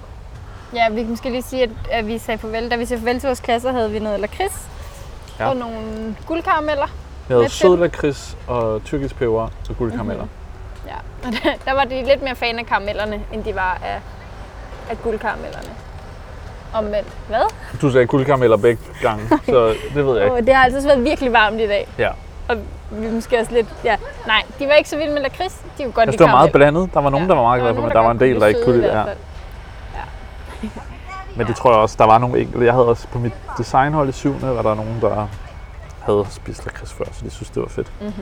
Ja, vi kan måske lige sige, at, at vi sagde farvel. Da vi sagde farvel til vores klasser, havde vi noget lakrids Ja. ja. og nogle guldkarameller. Vi havde sød lakrids og tyrkisk peber og guldkarameller. Mhm. Ja, og der, der var de lidt mere fan af karamellerne, end de var af, af guldkaramellerne. Omvendt. Hvad? Du sagde guldkarameller begge gange, så det ved jeg ikke. Oh, det har altså været virkelig varmt i dag. Ja. Og vi måske også lidt... Ja, nej, de var ikke så vilde med lakrids. De kunne godt Altså, lide det var meget blandet. Der var nogen, der var meget glade for, men der var en del, der ikke kunne lide det. Ja. Men det tror jeg også, der var nogle enkelte. Jeg havde også på mit designhold i syvende, var der nogen, der havde spist lakrids før, så de synes, det var fedt. Mhm.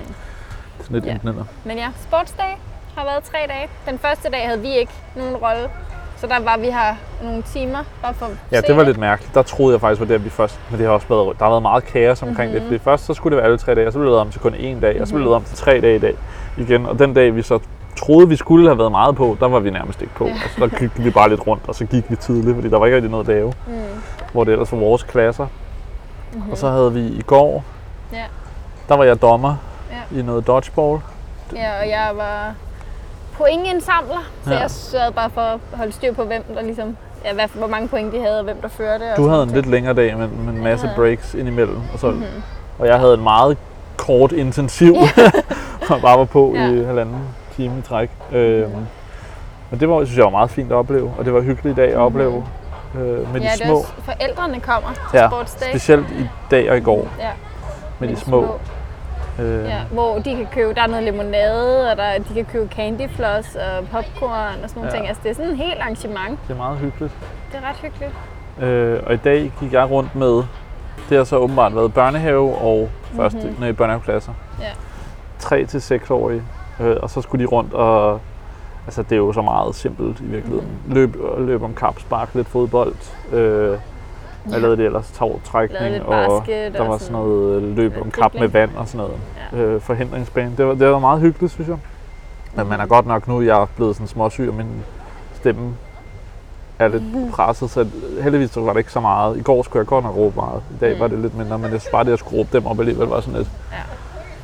Sådan lidt Ja. ja. Men ja, sportsdag har været tre dage. Den første dag havde vi ikke nogen rolle. Så der var vi her nogle timer, bare for Ja, det var lidt mærkeligt. Der troede jeg faktisk, var det, at vi først... Men det har også været, der har været meget kaos omkring mm-hmm. Mhm. det. Fordi først så skulle det være alle tre dage, og så blev det lavet om til kun én dag, og så blev det Mhm. lavet om til tre dage i dag igen. Og den dag, vi så troede, vi skulle have været meget på, der var vi nærmest ikke på. Ja. Altså, der gik vi bare lidt rundt, og så gik vi tidligt, fordi der var ikke rigtig noget at lave. Mm. Hvor det ellers var vores klasser. Mm-hmm. Og så havde vi i går, Ja. der var jeg dommer. I noget dodgeball. ja, og jeg var pointindsamler, så Ja. jeg sørgede bare for at holde styr på, hvem der ligesom, ja, hvad, hvor mange point de havde, og hvem der førte. og Du sådan havde en ting. lidt længere dag med, med en masse Ja. breaks indimellem. Og, så, Mhm. og jeg havde en meget kort intensiv, og bare var på Ja. i halvanden time i træk. Øhm, men det var, synes jeg var meget fint at opleve, og det var hyggeligt i dag at opleve øh, med ja, de det små. også, forældrene kommer til Ja, sportsdag. Specielt i dag og i går Ja, med de små. Øh, Ja, hvor de kan købe, der er noget limonade, og der, de kan købe candyfloss og popcorn og sådan nogle Ja. ting. Altså det er sådan en helt arrangement. Det er meget hyggeligt. Det er ret hyggeligt. Øh, og i dag gik jeg rundt med, det har så åbenbart været børnehave og første, Mhm. mm-hmm. nej, børnehaveklasser. Ja. 3 til 6 årige. Øh, og så skulle de rundt og, altså det er jo så meget simpelt i virkeligheden. Mhm. Løb, løb om kap, spark lidt fodbold. Øh, Ja. lavede de ellers? Lidt og der og var sådan noget øh, løb om kap med vand og sådan noget. Ja. Øh, forhindringsbane. Det var, det var meget hyggeligt, synes jeg. Men man er godt nok nu, jeg er blevet sådan småsyg, og min stemme er lidt presset, så heldigvis så var det ikke så meget. I går skulle jeg godt nok råbe meget. I dag Mm. var det lidt mindre, men jeg synes bare, det at skulle råbe dem op alligevel var sådan lidt.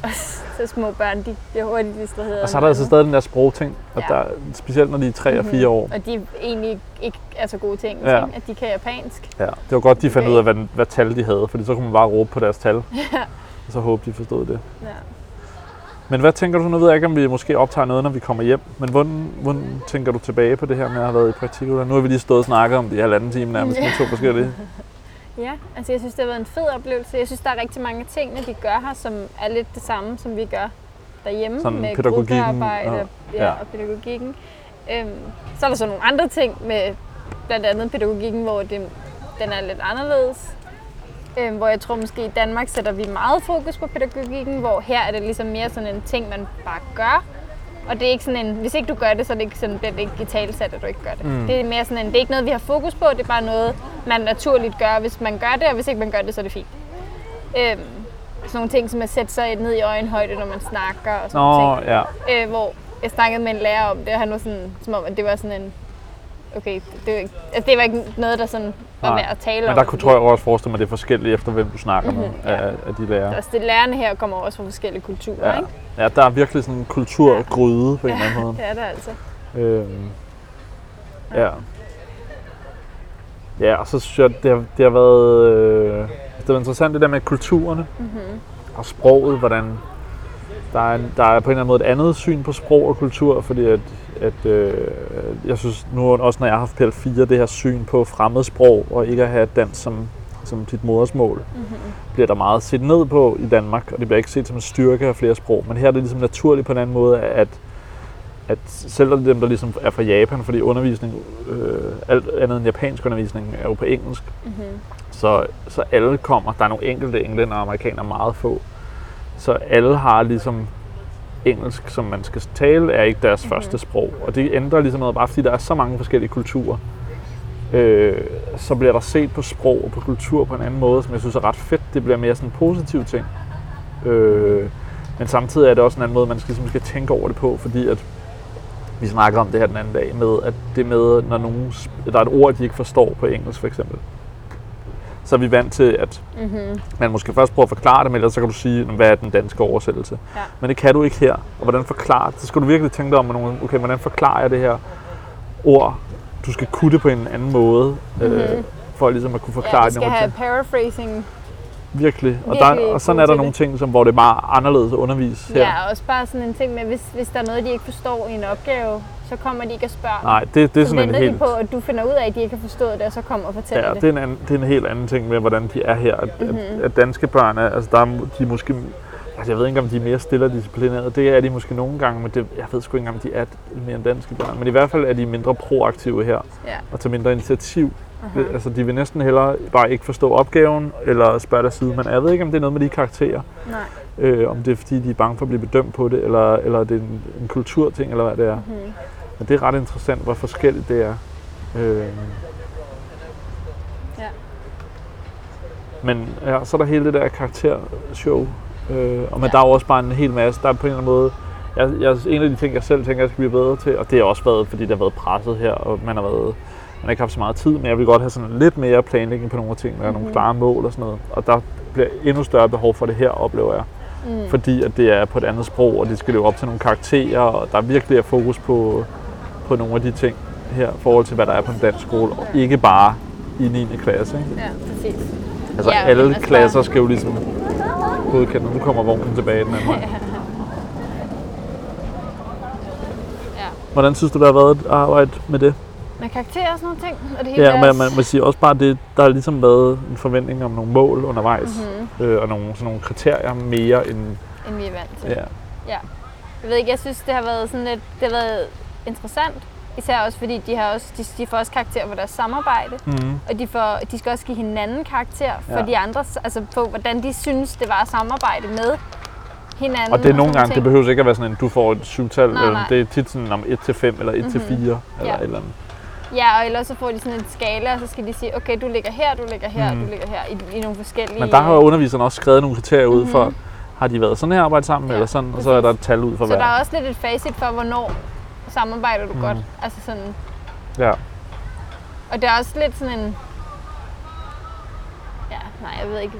Så små børn, de bliver hurtigt distraheret. Og så er der altså stadig den der sprogting, og Ja. der, specielt når de er 3 og 4 år. Og de er egentlig ikke er så gode ting, Ja. ja. at de kan japansk. Ja, det var godt, de fandt Okay. ud af, hvad, hvad tal de havde, fordi så kunne man bare råbe på deres tal, Ja. og så håbe, de forstod det. ja. Men hvad tænker du, nu ved jeg ikke, om vi måske optager noget, når vi kommer hjem, men hvordan, hvordan tænker du tilbage på det her med at have været i praktik? Nu har vi lige stået og snakket om det i halvanden time nærmest med to forskellige. Ja, altså jeg synes, det har været en fed oplevelse. Jeg synes, der er rigtig mange ting, de gør her, som er lidt det samme, som vi gør derhjemme Sådan med gruppearbejde og- og, ja, ja. og pædagogikken. Øhm, så er der så nogle andre ting med blandt andet pædagogikken, hvor det, den er lidt anderledes. Øhm, hvor jeg tror måske i Danmark sætter vi meget fokus på pædagogikken, hvor her er det ligesom mere sådan en ting, man bare gør. Og det er ikke sådan en, hvis ikke du gør det, så er det ikke sådan, det ikke i talesat, at du ikke gør det. Mm. Det er mere sådan en, det er ikke noget, vi har fokus på, det er bare noget, man naturligt gør, hvis man gør det, og hvis ikke man gør det, så er det fint. Øhm, sådan nogle ting, som at sætte sig ned i øjenhøjde, når man snakker og sådan Nå, ting. ja. Øh, hvor jeg snakkede med en lærer om det, og han var sådan, som om, at det var sådan en, okay, det, det, var, ikke, altså, det var ikke noget, der sådan var Nej. værd at tale Men om. der kunne, tror jeg også forestille mig, at det er forskelligt efter, hvem du snakker med Mhm, ja. af, af de lærere. Altså, det lærerne her kommer også fra forskellige kulturer, Ja. ikke? ja, der er virkelig sådan en kulturgryde på en eller anden måde. Det er det altså. Øhm, ja. Ja, og så synes jeg, det har, det har været, øh, det har interessant det der med kulturerne Mm-hmm. og sproget, hvordan der er, en, der er på en eller anden måde et andet syn på sprog og kultur, fordi at, at øh, jeg synes nu også, når jeg har haft PL4, det her syn på fremmedsprog og ikke at have dansk som, som dit modersmål, Mm-hmm. bliver der meget set ned på i Danmark, og det bliver ikke set som en styrke af flere sprog. Men her er det ligesom naturligt på en anden måde, at, at selv dem, der ligesom er fra Japan, fordi undervisning, øh, alt andet end japansk undervisning, er jo på engelsk, Mm-hmm. så, så alle kommer. Der er nogle enkelte englænder og amerikanere, meget få. Så alle har ligesom engelsk, som man skal tale, er ikke deres Mhm. mm-hmm. første sprog. Og det ændrer ligesom noget, bare fordi der er så mange forskellige kulturer. Øh, så bliver der set på sprog og på kultur på en anden måde, som jeg synes er ret fedt. Det bliver mere sådan en positiv ting. Øh, men samtidig er det også en anden måde, man skal, ligesom skal tænke over det på, fordi at Vi snakker om det her den anden dag med, at det med, når nogen, der er et ord, de ikke forstår på engelsk for eksempel. Så er vi vant til, at Mm-hmm. man måske først prøver at forklare det, men ellers så kan du sige, hvad er den danske oversættelse. Ja. Men det kan du ikke her. Og hvordan forklare det? Så skal du virkelig tænke dig om, nogle, okay, hvordan forklarer jeg det her ord? Du skal kunne det på en anden måde, mm-hmm. øh, for ligesom at kunne forklare Ja, det. skal nogle have ting. paraphrasing. Virkelig. Og, virkelig der, og sådan er der nogle ting, som, hvor det er bare anderledes at undervise her. Ja, og også bare sådan en ting med, hvis, hvis der er noget, de ikke forstår i en opgave, så kommer de ikke og spørger. Nej, det, det er så sådan en helt... på, at du finder ud af, at de ikke har forstået det, og så kommer og fortæller Ja, det. det er, en anden, det er en helt anden ting med, hvordan de er her. At, mm-hmm. Mhm. at, at danske børn, er, altså der er, de er måske... Altså jeg ved ikke, om de er mere stille og disciplinerede. Det er de måske nogle gange, men det, jeg ved sgu ikke, om de er mere end danske børn. Men i hvert fald er de mindre proaktive her, Ja. og tager mindre initiativ. Aha. Altså de vil næsten hellere bare ikke forstå opgaven, eller spørge deres side. Men jeg ved ikke, om det er noget med de karakterer. Nej. Øh, om det er fordi, de er bange for at blive bedømt på det, eller, eller det er en, en kulturting, eller hvad det er. Mm-hmm. Men det er ret interessant, hvor forskelligt det er. Øh, Ja. Men ja, så er der hele det der karaktershow. Øh, og men Ja. der er jo også bare en hel masse. Der er på en eller anden måde... Jeg, jeg, en af de ting, jeg selv tænker, jeg skal blive bedre til, og det har også været, fordi det har været presset her, og man har været man har ikke haft så meget tid, men jeg vil godt have sådan lidt mere planlægning på nogle af tingene, og nogle Mhm. klare mål og sådan noget. Og der bliver endnu større behov for det her, oplever jeg. Mm. Fordi at det er på et andet sprog, og det skal leve op til nogle karakterer, og der virkelig er fokus på, på nogle af de ting her, i forhold til hvad der er på en dansk skole, og ikke bare i 9. klasse. Ikke? Ja, præcis. Altså Ja, alle altså klasser skal jo ligesom godkende. Nu kommer vognen tilbage den anden vej. Hvordan synes du, der har været at arbejde med det? Med karakterer og sådan nogle ting. Og det hele Ja, men man må sige også bare, det, der har ligesom været en forventning om nogle mål undervejs, Mhm. øh, og nogle, sådan nogle kriterier mere end... end vi er vant til. Ja. Jeg ved ikke, jeg synes, det har været sådan lidt, det har været interessant. Især også fordi, de, har også, de, de får også karakter for deres samarbejde. Mm. Og de, får, de skal også give hinanden karakter for Ja. de andre, altså på hvordan de synes, det var at samarbejde med hinanden. Og det er nogle gange, det ting. behøver ikke at være sådan en, du får et syvtal, Nej, eller nej. det er tit sådan om 1 til 5 eller 1 til Mhm. 4 eller Ja. et eller andet. Ja, og ellers så får de sådan en skala, og så skal de sige, okay, du ligger her, du ligger her, Mhm. du ligger her, i, i nogle forskellige... Men der har jo underviserne også skrevet nogle kriterier ud for, Mhm. har de været sådan her arbejde sammen, Ja, eller sådan, og så er der et tal ud for Så hver. der er også lidt et facit for, hvornår samarbejder du Mhm. godt. Altså sådan, Ja. og det er også lidt sådan en... Ja, nej, jeg ved ikke.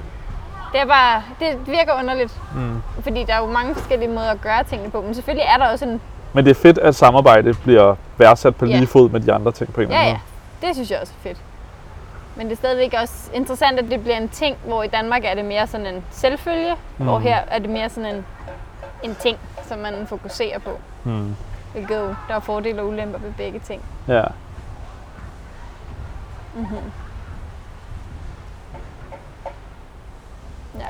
Det er bare, det virker underligt, Mm. fordi der er jo mange forskellige måder at gøre tingene på, men selvfølgelig er der også en... Men det er fedt, at samarbejde bliver værdsat på Ja. lige fod med de andre ting på en eller Ja, anden ja, det synes jeg også er fedt. Men det er stadigvæk også interessant, at det bliver en ting, hvor i Danmark er det mere sådan en selvfølge, mm. hvor her er det mere sådan en, en ting, som man fokuserer på. måde. Mm. Hvilket jo, der er fordele og ulemper ved begge ting. Ja. Mm-hmm. Ja.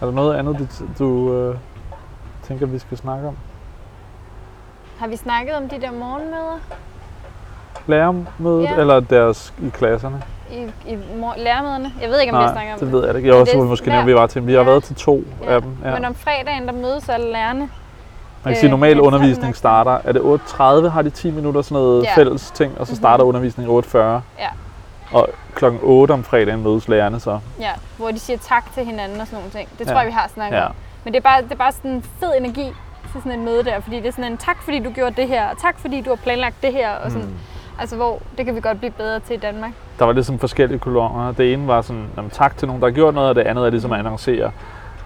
Er der noget andet, du, du øh, tænker, vi skal snakke om? Har vi snakket om de der morgenmøder Lærermødet, Ja. eller deres i klasserne? i, i lærermøderne? Jeg ved ikke, om vi har snakket om det ved jeg ikke. Jeg også det det måske nævnt, vi var til. Vi har Ja. været til to Ja. af dem. Ja. Men om fredagen, der mødes alle lærerne. Man kan øh, sige, at normal det undervisning starter, er det 8.30 har de 10 minutter sådan noget Ja. fælles ting, og så Mhm. starter undervisningen 8.40. Ja. Og klokken 8 om fredagen mødes lærerne så. Ja, hvor de siger tak til hinanden og sådan nogle ting. Det Ja. tror jeg, vi har snakket Ja. om. Men det er, bare, det er bare sådan en fed energi til sådan et møde der, fordi det er sådan en tak, fordi du gjorde det her, og tak, fordi du har planlagt det her, og sådan, Mm. altså hvor det kan vi godt blive bedre til i Danmark. Der var ligesom forskellige kolonner. Det ene var sådan, jamen, tak til nogen, der har gjort noget, og det andet er ligesom at annoncere,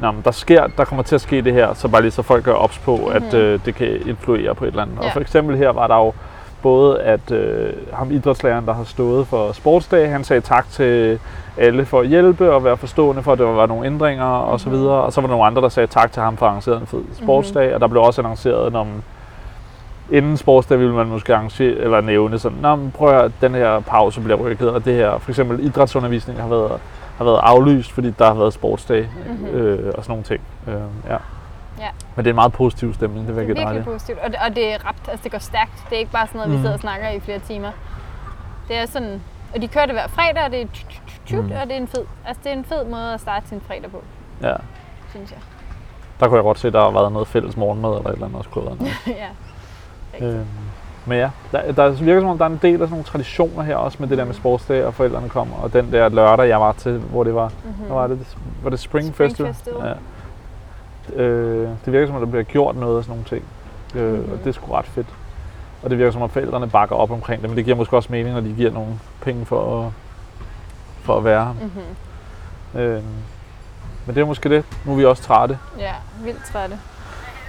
Nå, men der, sker, der kommer til at ske det her, så bare lige så folk gør ops på, mm-hmm. at Mhm. øh, det kan influere på et eller andet. Ja. Og for eksempel her var der jo både, at øh, ham idrætslæreren, der har stået for sportsdag, han sagde tak til alle for at hjælpe og være forstående for, at der var nogle ændringer mm-hmm. og så Mhm. videre. Og så var der nogle andre, der sagde tak til ham for at arrangere en fed sportsdag, mm-hmm. og der blev også annonceret, man, inden sportsdag ville man måske arrangere, eller nævne sådan, Nå, men prøv at den her pause bliver rykket, og det her, for eksempel idrætsundervisning har været, har været aflyst, fordi der har været sportsdag Mhm. øh, og sådan nogle ting. Øh, ja. Ja. Men det er en meget positiv stemning, det vil jeg Det er virkelig positivt, og det, og det er ret, altså det går stærkt. Det er ikke bare sådan noget, vi Mhm. sidder og snakker i flere timer. Det er sådan, og de kører det hver fredag, og det er tut, Mhm. og det er en fed, altså det er en fed måde at starte sin fredag på, Ja. synes jeg. Der kunne jeg godt se, at der har været noget fælles morgenmad eller et eller andet også kunne noget. ja. Rigtigt. Øhm, men ja, der, der virker som om, der er en del af sådan nogle traditioner her også med det der med sportsdag, og forældrene kommer. Og den der lørdag, jeg var til, hvor det var, Mm-hmm. hvad var det? Var det Spring, Spring Festival? Festival. Ja. Øh, det virker som om, der bliver gjort noget af sådan nogle ting. Øh, Mhm. Og det er sgu ret fedt. Og det virker som om forældrene bakker op omkring det, men det giver måske også mening, når de giver nogle penge for at, for at være her. Mm-hmm. Øh, men det er måske det. Nu er vi også trætte. Ja, vildt trætte.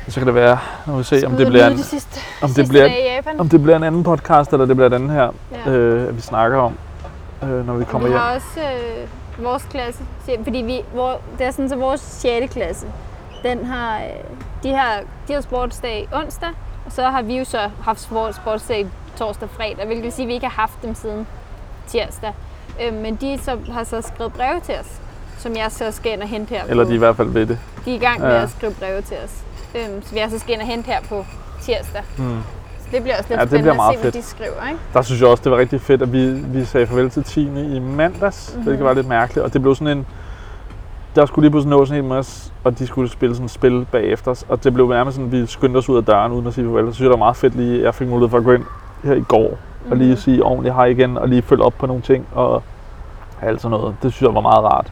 Så kan det være, nu vi se, om det bliver og en, de sidste, om det bliver, om det bliver en anden podcast, eller det bliver den her, Ja. øh, at vi snakker om, øh, når vi kommer vi hjem. har også øh, vores klasse, se- fordi vi, hvor, det er sådan, så vores 6. klasse, den har, øh, de har, de har sportsdag onsdag, og så har vi jo så haft sport- sportsdag torsdag og fredag, hvilket vil sige, at vi ikke har haft dem siden tirsdag. Øh, men de så, har så skrevet breve til os, som jeg så skal ind og hente her Eller de er i hvert fald ved det. de er i gang med Ja. at skrive breve til os. Øhm, så vi altså skal ind og hente her på tirsdag. Mm. Så det bliver også lidt Ja, det spændende at se, hvad fedt. de skriver. Ikke? Der synes jeg også, det var rigtig fedt, at vi, vi sagde farvel til Tine i mandags, mm-hmm. hvilket var lidt mærkeligt. Og det blev sådan en... Der skulle lige pludselig nå sådan en masse, og de skulle spille sådan et spil bagefter. Og det blev nærmest sådan, at vi skyndte os ud af døren uden at sige farvel. Så synes jeg, det var meget fedt lige, jeg fik mulighed for at gå ind her i går og lige sige ordentligt hej igen, og lige følge op på nogle ting og alt sådan noget. Det synes jeg var meget rart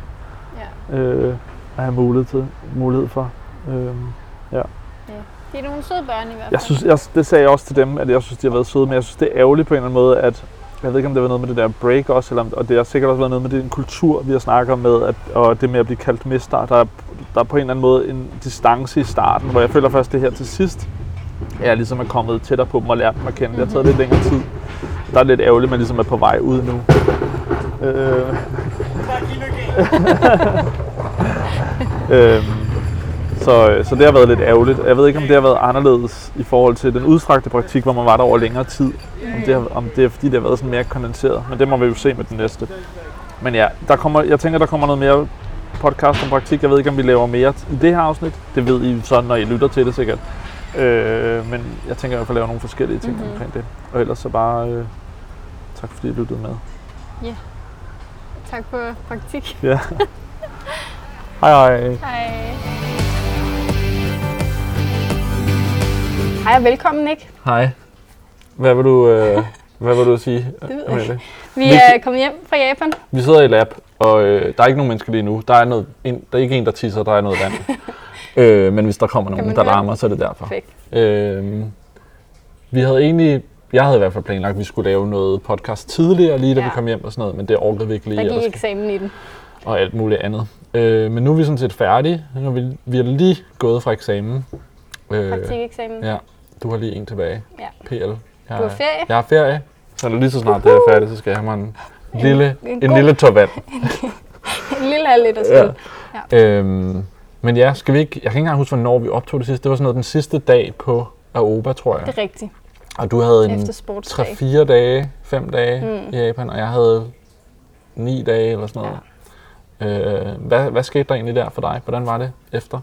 Ja. øh, at have mulighed, til, mulighed for. Øh, De er nogle søde børn i hvert fald. Jeg synes, jeg, det sagde jeg også til dem, at jeg synes, de har været søde, men jeg synes, det er ærgerligt på en eller anden måde, at jeg ved ikke, om det var noget med det der break også, eller og det har sikkert også været noget med den kultur, vi har snakket om med, at, og det med at blive kaldt mester. Der er, der er på en eller anden måde en distance i starten, hvor jeg føler først det her til sidst, jeg ligesom er kommet tættere på dem og lært dem at kende. Det har taget lidt længere tid. Der er lidt ærgerligt, at man ligesom er på vej ud nu. Øh. øhm, så, så det har været lidt ærgerligt. Jeg ved ikke, om det har været anderledes i forhold til den udstrakte praktik, hvor man var der over længere tid. Om det, har, om det er fordi, det har været sådan mere kondenseret. Men det må vi jo se med den næste. Men ja, der kommer, jeg tænker, der kommer noget mere podcast om praktik. Jeg ved ikke, om vi laver mere i det her afsnit. Det ved I så, når I lytter til det sikkert. Øh, men jeg tænker i hvert fald at lave nogle forskellige ting mm-hmm. omkring det. Og ellers så bare øh, tak fordi I lyttede med. Tak for praktik. Ja. hej hej. Hej. Hej og velkommen, Nick. Hej. Hvad vil du, øh, hvad vil du sige? ved jeg? Vi er kommet hjem fra Japan. Vi sidder i lab, og øh, der er ikke nogen mennesker lige nu. Der er, noget, en, der er ikke en, der tisser, der er noget vand. øh, men hvis der kommer nogen, der det? larmer, så er det derfor. Perfekt. Øh, vi havde egentlig, jeg havde i hvert fald planlagt, at vi skulle lave noget podcast tidligere, lige da ja. vi kom hjem og sådan noget, men det orkede vi ikke lige, Der og, gik eksamen i den. og alt muligt andet. Øh, men nu er vi sådan set færdige. Nu er vi, vi er lige gået fra eksamen. Øh, Praktikeksamen. ja, du har lige en tilbage. Ja. PL. Jeg, Du har ferie. Jeg har ferie, så lige så snart det er færdigt, så skal jeg have mig en lille, en en god- lille tår vand. En lille halv liter Ja. ja. Øhm, men ja, skal vi ikke, jeg kan ikke engang huske, hvornår vi optog det sidste. Det var sådan noget den sidste dag på Aoba, tror jeg. Det er rigtigt. Og du havde en Efter sportsdag. 3-4 dage, 5 dage mm. i Japan, og jeg havde 9 dage eller sådan noget. Ja. Øh, hvad, hvad skete der egentlig der for dig? Hvordan var det efter?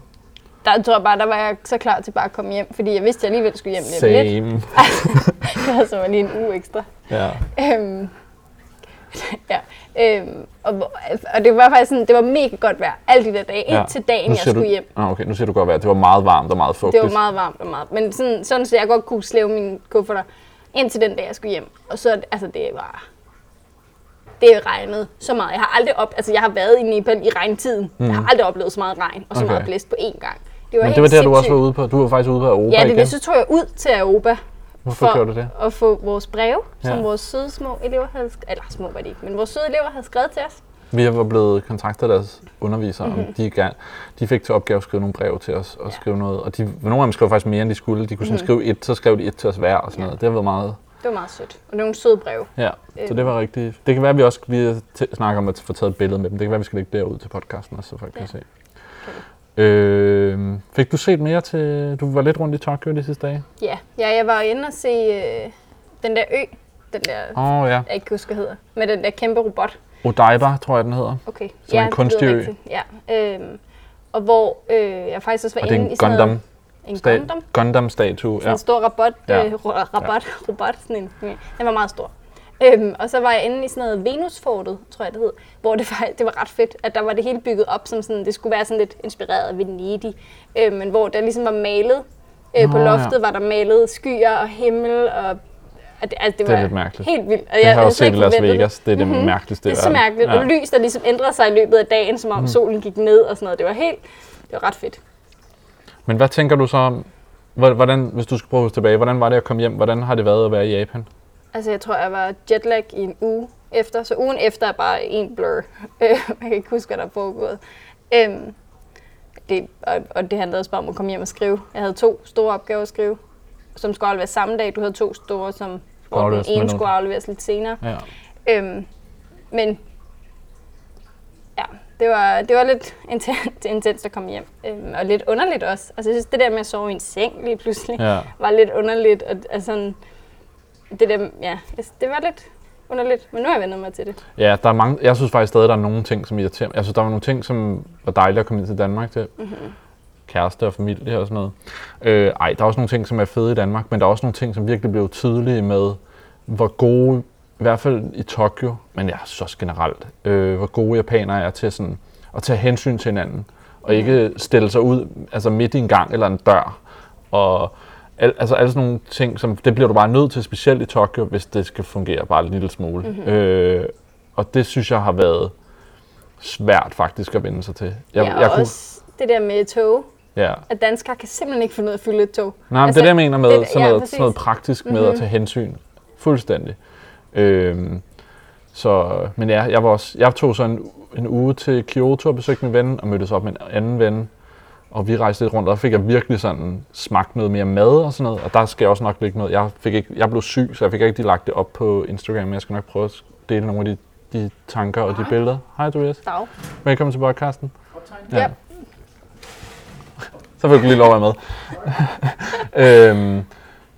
Der tror jeg bare, der var jeg så klar til bare at komme hjem, fordi jeg vidste, at jeg alligevel skulle hjem lidt. Same. Jeg havde så var lige en uge ekstra. Ja. Øhm, ja, øhm, og, og det var faktisk sådan, det var mega godt vejr alle de der dage, Ja. indtil dagen, jeg skulle du, hjem. Ah, okay, nu siger du godt være, det var meget varmt og meget Det fugtigt. var meget varmt og meget, men sådan, sådan så jeg godt kunne slæve mine kufferter indtil den dag, jeg skulle hjem. Og så, altså det var, det regnede så meget. Jeg har aldrig op, altså jeg har været i Nepal i regntiden. Mm. Jeg har aldrig oplevet så meget regn og så Okay. meget blæst på én gang. Det var Men det var der, du også sindssygt. var ude på. Du var faktisk ude på Aoba Ja, det, igen. så tog jeg ud til Aoba Hvorfor gjorde du det? at få vores breve, som Ja. vores søde små elever havde skrevet, eller små var de ikke, men vores søde elever havde skrevet til os. Vi var blevet kontaktet af deres undervisere, Mhm. mm-hmm. om de, gerne, de fik til opgave at skrive nogle breve til os, og skrive noget, og de, nogle af dem skrev faktisk mere, end de skulle. De kunne sådan Mhm. skrive et, så skrev de et til os hver, og sådan Ja. noget. Det har været meget, Det var meget sødt. Og nogle søde breve. ja. Så Øhm. det var rigtig, det kan være, at vi også vi snakker om at få taget et billede med dem. Det kan være, at vi skal lægge derud til podcasten også, så folk Ja. kan se. Øh, fik du set mere til, du var lidt rundt i Tokyo de sidste dage? Ja, ja jeg var inde og se øh, den der ø, den der, oh, ja, jeg ikke kan huske, hvad hedder, med den der kæmpe robot. Odaiba, tror jeg den hedder. Okay. Som en det kunstig ø. Ja. Øhm, og hvor øh, jeg faktisk også var Og inde en i sådan Gundam, noget, en sta- Gundam, Gundam-statue. sådan Ja. en stor robot, Ja. ja. øh, ro- robot, robot, sådan en, ja, den var meget stor. Øhm, og så var jeg inde i sådan noget Venusfortet, tror jeg det hed, hvor det var, det var ret fedt, at der var det hele bygget op som sådan, det skulle være sådan lidt inspireret af Venedig, øh, men hvor der ligesom var malet, øh, på Nå, ja. loftet var der malet skyer og himmel, og at det, altså, det Det er var lidt mærkeligt. helt vildt. Og Det har jeg havde også set i Las. Vegas. Det er det Mhm. mærkeligste Det er så mærkeligt. Ja. Og lys, der ligesom ændrede sig i løbet af dagen, som om Mhm. solen gik ned og sådan noget. Det var helt, det var ret fedt. Men hvad tænker du så om, Hvor- Hvordan, hvis du skal prøve tilbage, hvordan var det at komme hjem? Hvordan har det været at være i Japan? Altså, jeg tror, jeg var jetlag i en uge efter, så ugen efter er bare en blur. Øh, jeg kan ikke huske, hvad der er foregået. Øhm, det, og, og det handlede også bare om at komme hjem og skrive. Jeg havde to store opgaver at skrive, som skulle afleveres samme dag. Du havde to store, som hvor den ene skulle afleveres lidt senere. Ja. Øhm, men ja, det var, det var lidt intenst, intenst at komme hjem. Øhm, og lidt underligt også. Altså, jeg synes, det der med at sove i en seng lige pludselig, ja. var lidt underligt. Og, altså, sådan, det, der, ja, det, var lidt underligt, men nu har jeg vendt mig til det. Ja, der er mange, jeg synes faktisk stadig, der er nogle ting, som irriterer mig. Synes, der var nogle ting, som var dejlige at komme ind til Danmark til. Mm-hmm. Kæreste og familie og sådan noget. Øh, ej, der er også nogle ting, som er fede i Danmark, men der er også nogle ting, som virkelig blev tydelige med, hvor gode, i hvert fald i Tokyo, men jeg synes også generelt, øh, hvor gode japanere er til sådan, at tage hensyn til hinanden. Og ikke stille sig ud altså midt i en gang eller en dør. Og al, altså alle sådan nogle ting, som, det bliver du bare nødt til, specielt i Tokyo, hvis det skal fungere bare en lille smule. Mm-hmm. Øh, og det synes jeg har været svært faktisk at vende sig til. Jeg, ja, og jeg også det der med tog, ja. at danskere kan simpelthen ikke finde ud af at fylde et tog. Nej, men altså, det er det, jeg mener med det- sådan, ja, noget, præcis. sådan noget praktisk med mm-hmm. at Mhm. tage hensyn. Fuldstændig. Øhm, så, men ja, jeg, var også, jeg tog så en, en uge til Kyoto og besøgte min ven, og mødtes op med en anden ven. Og vi rejste lidt rundt, og der fik jeg virkelig sådan smagt noget mere mad og sådan noget. Og der skal jeg også nok lægge noget. Jeg, fik ikke, jeg blev syg, så jeg fik ikke rigtig lagt det op på Instagram, men jeg skal nok prøve at dele nogle af de, de tanker og de billeder. Hej Tobias. Dag. Velkommen til podcasten. Ja. Så fik du lige lov at være med. øhm,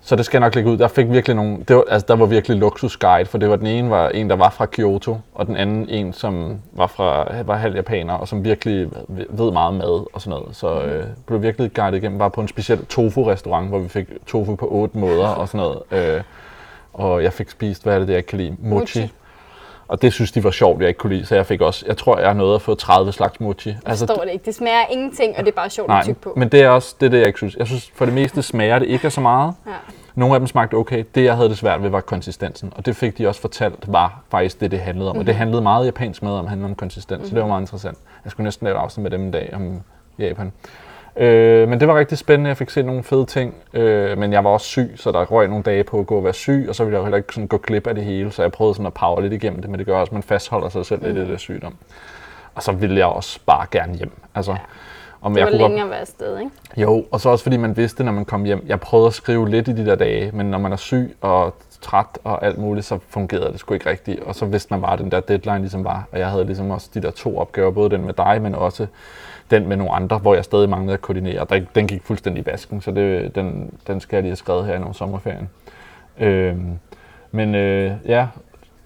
så det skal jeg nok lægge ud. Der fik virkelig nogle, det var, altså, der var virkelig luksusguide, for det var den ene var en, der var fra Kyoto, og den anden en, som var fra var halv japaner, og som virkelig ved meget mad og sådan noget. Så øh, blev virkelig guidet igennem, bare på en speciel tofu-restaurant, hvor vi fik tofu på otte måder og sådan noget. Øh, og jeg fik spist, hvad er det, det jeg ikke kan lide? Mochi. Mochi. Og det synes de var sjovt, jeg ikke kunne lide, så jeg fik også, jeg tror, jeg nåede at få 30 slags mochi. Jeg forstår det ikke. Det smager ingenting, og det er bare sjovt at Nej, tykke på. men det er også det, er det, jeg ikke synes. Jeg synes, for det meste smager det ikke af så meget. Ja. Nogle af dem smagte okay. Det, jeg havde det svært ved, var konsistensen. Og det fik de også fortalt, var faktisk det, det handlede om. Mm-hmm. Og det handlede meget japansk mad om, handlede om konsistens. Mm-hmm. Så det var meget interessant. Jeg skulle næsten lave et afsnit med dem en dag om Japan. Øh, men det var rigtig spændende. Jeg fik set nogle fede ting. Øh, men jeg var også syg, så der røg nogle dage på at gå og være syg. Og så ville jeg heller ikke sådan gå glip af det hele. Så jeg prøvede sådan at power lidt igennem det. Men det gør også, at man fastholder sig selv lidt i det der sygdom. Og så ville jeg også bare gerne hjem. Altså, om Det jeg var kunne godt- længe at være afsted, ikke? jo, og så også fordi man vidste, når man kom hjem. Jeg prøvede at skrive lidt i de der dage, men når man er syg og træt og alt muligt, så fungerede det sgu ikke rigtigt. Og så vidste man bare, at den der deadline ligesom var. Og jeg havde ligesom også de der to opgaver, både den med dig, men også den med nogle andre, hvor jeg stadig manglede at koordinere. Den- Den gik fuldstændig i vasken, så det, den, den skal jeg lige have skrevet her under sommerferien. Øhm, men øh, ja,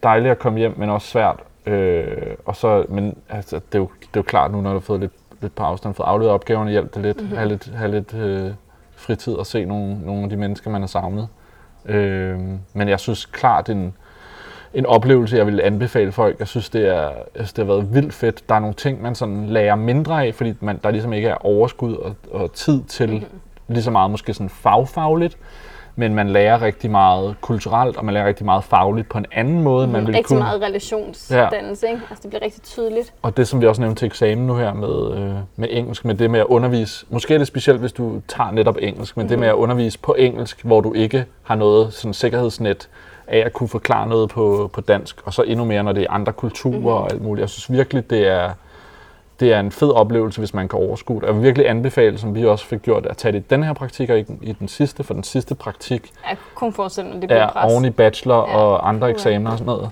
dejligt at komme hjem, men også svært. Øh, og så, men altså, det, er jo, det er jo klart nu, når du har fået lidt, lidt på afstand, fået afleveret opgaverne, hjælp det lidt, mm-hmm. have lidt, have lidt øh, fritid og se nogle, nogle af de mennesker, man har savnet. Øh, men jeg synes klart, en, en oplevelse, jeg vil anbefale folk. Jeg synes, det, er, jeg synes, det har været vildt fedt. Der er nogle ting, man sådan lærer mindre af, fordi man, der ligesom ikke er overskud og, og tid til mm-hmm. lige så meget måske sådan fagfagligt. Men man lærer rigtig meget kulturelt, og man lærer rigtig meget fagligt på en anden måde, man ville Rigtig kunne. meget relationsdannelse, ikke? Altså, det bliver rigtig tydeligt. Og det, som vi også nævnte til eksamen nu her med, øh, med engelsk, med det med at undervise, måske er det specielt, hvis du tager netop engelsk, men mm. det med at undervise på engelsk, hvor du ikke har noget sådan sikkerhedsnet af at kunne forklare noget på, på dansk, og så endnu mere, når det er andre kulturer mm. og alt muligt. Jeg synes virkelig, det er, det er en fed oplevelse, hvis man kan overskue det. Jeg vil virkelig anbefale, som vi også fik gjort, at tage det i den her praktik og i den, i den sidste, for den sidste praktik Jeg kunne kun forestille mig, det bliver er pres. oven i bachelor Ja. og andre eksamener og sådan noget.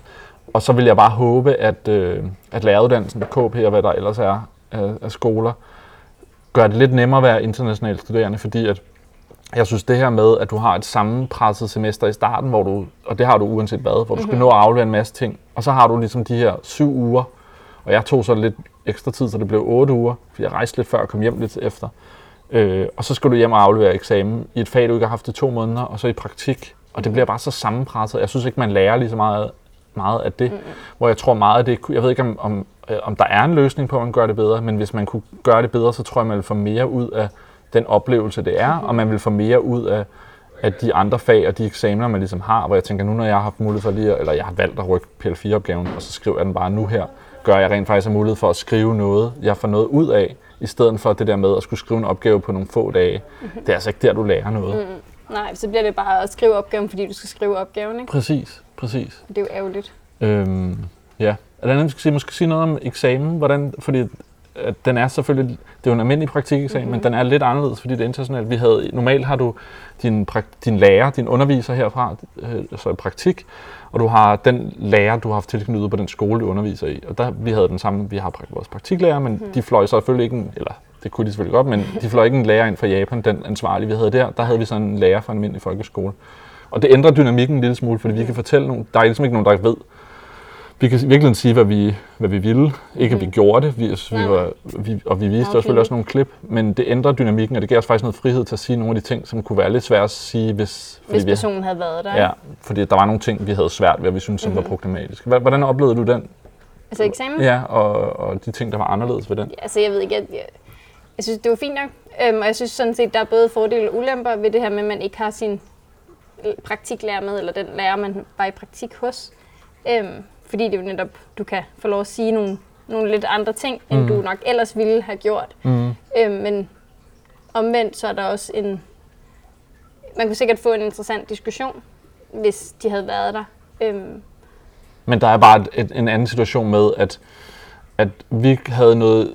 Og så vil jeg bare håbe, at, øh, at læreruddannelsen, KP og hvad der ellers er af, af skoler, gør det lidt nemmere at være international studerende, fordi at jeg synes det her med, at du har et sammenpresset semester i starten, hvor du, og det har du uanset hvad, hvor du skal nå at aflevere en masse ting, og så har du ligesom de her syv uger, og jeg tog så lidt ekstra tid, så det blev otte uger, fordi jeg rejste lidt før og kom hjem lidt efter. Øh, og så skal du hjem og aflevere eksamen i et fag, du ikke har haft i to måneder, og så i praktik. Og det bliver bare så sammenpresset. Jeg synes ikke, man lærer lige så meget, meget af det. Mm-hmm. Hvor jeg tror meget af det, jeg ved ikke om, om, øh, om der er en løsning på, at man gør det bedre, men hvis man kunne gøre det bedre, så tror jeg, man vil få mere ud af den oplevelse, det er, og man vil få mere ud af, at de andre fag og de eksamener, man ligesom har, hvor jeg tænker, nu når jeg har haft mulighed for lige, at- eller jeg har valgt at rykke PL4-opgaven, og så skriver jeg den bare nu her, gør jeg rent faktisk har mulighed for at skrive noget, jeg får noget ud af, i stedet for det der med at skulle skrive en opgave på nogle få dage. Det er altså ikke der, du lærer noget. Nej, så bliver det bare at skrive opgaven, fordi du skal skrive opgaven, ikke? Præcis, præcis. Det er jo ærgerligt. Øhm, ja. Er der andet, vi skal sige? Måske sige noget om eksamen? Hvordan, fordi at den er selvfølgelig, det er jo en almindelig praktikeksamen, mm-hmm. men den er lidt anderledes, fordi det er internationalt. Vi havde, normalt har du din, din lærer, din underviser herfra, øh, så i praktik, og du har den lærer, du har haft tilknyttet på den skole, du underviser i. Og der, vi havde den samme, vi har vores praktiklærer, men mm. de fløj så selvfølgelig ikke en, eller det kunne de selvfølgelig godt, men de fløj ikke en lærer ind fra Japan, den ansvarlige, vi havde der. Der havde vi sådan en lærer fra en almindelig folkeskole. Og det ændrer dynamikken en lille smule, fordi vi kan fortælle nogen, der er ligesom ikke nogen, der ved, vi kan virkelig sige, hvad vi, hvad vi ville. Ikke at vi gjorde det, vi, vi Nej. var, vi, og vi viste Okay. selvfølgelig også nogle klip, men det ændrer dynamikken, og det giver os faktisk noget frihed til at sige nogle af de ting, som kunne være lidt svære at sige, hvis, Hvis vi, personen havde været der. ja, fordi der var nogle ting, vi havde svært ved, og vi synes, som var problematiske. Hva- Hvordan oplevede du den? Altså eksamen? Ja, og, og de ting, der var anderledes ved den? Ja, altså jeg ved ikke, jeg, jeg, jeg synes, det var fint nok. Øhm, og jeg synes sådan set, der er både fordele og ulemper ved det her med, at man ikke har sin praktiklærer med, eller den lærer, man var i praktik hos. Øhm, fordi det er jo netop, du kan få lov at sige nogle, nogle lidt andre ting, end Mhm. du nok ellers ville have gjort. Mm. Øhm, men omvendt så er der også en... Man kunne sikkert få en interessant diskussion, hvis de havde været der. Øhm, Men der er bare et, et, en anden situation med, at, at vi havde noget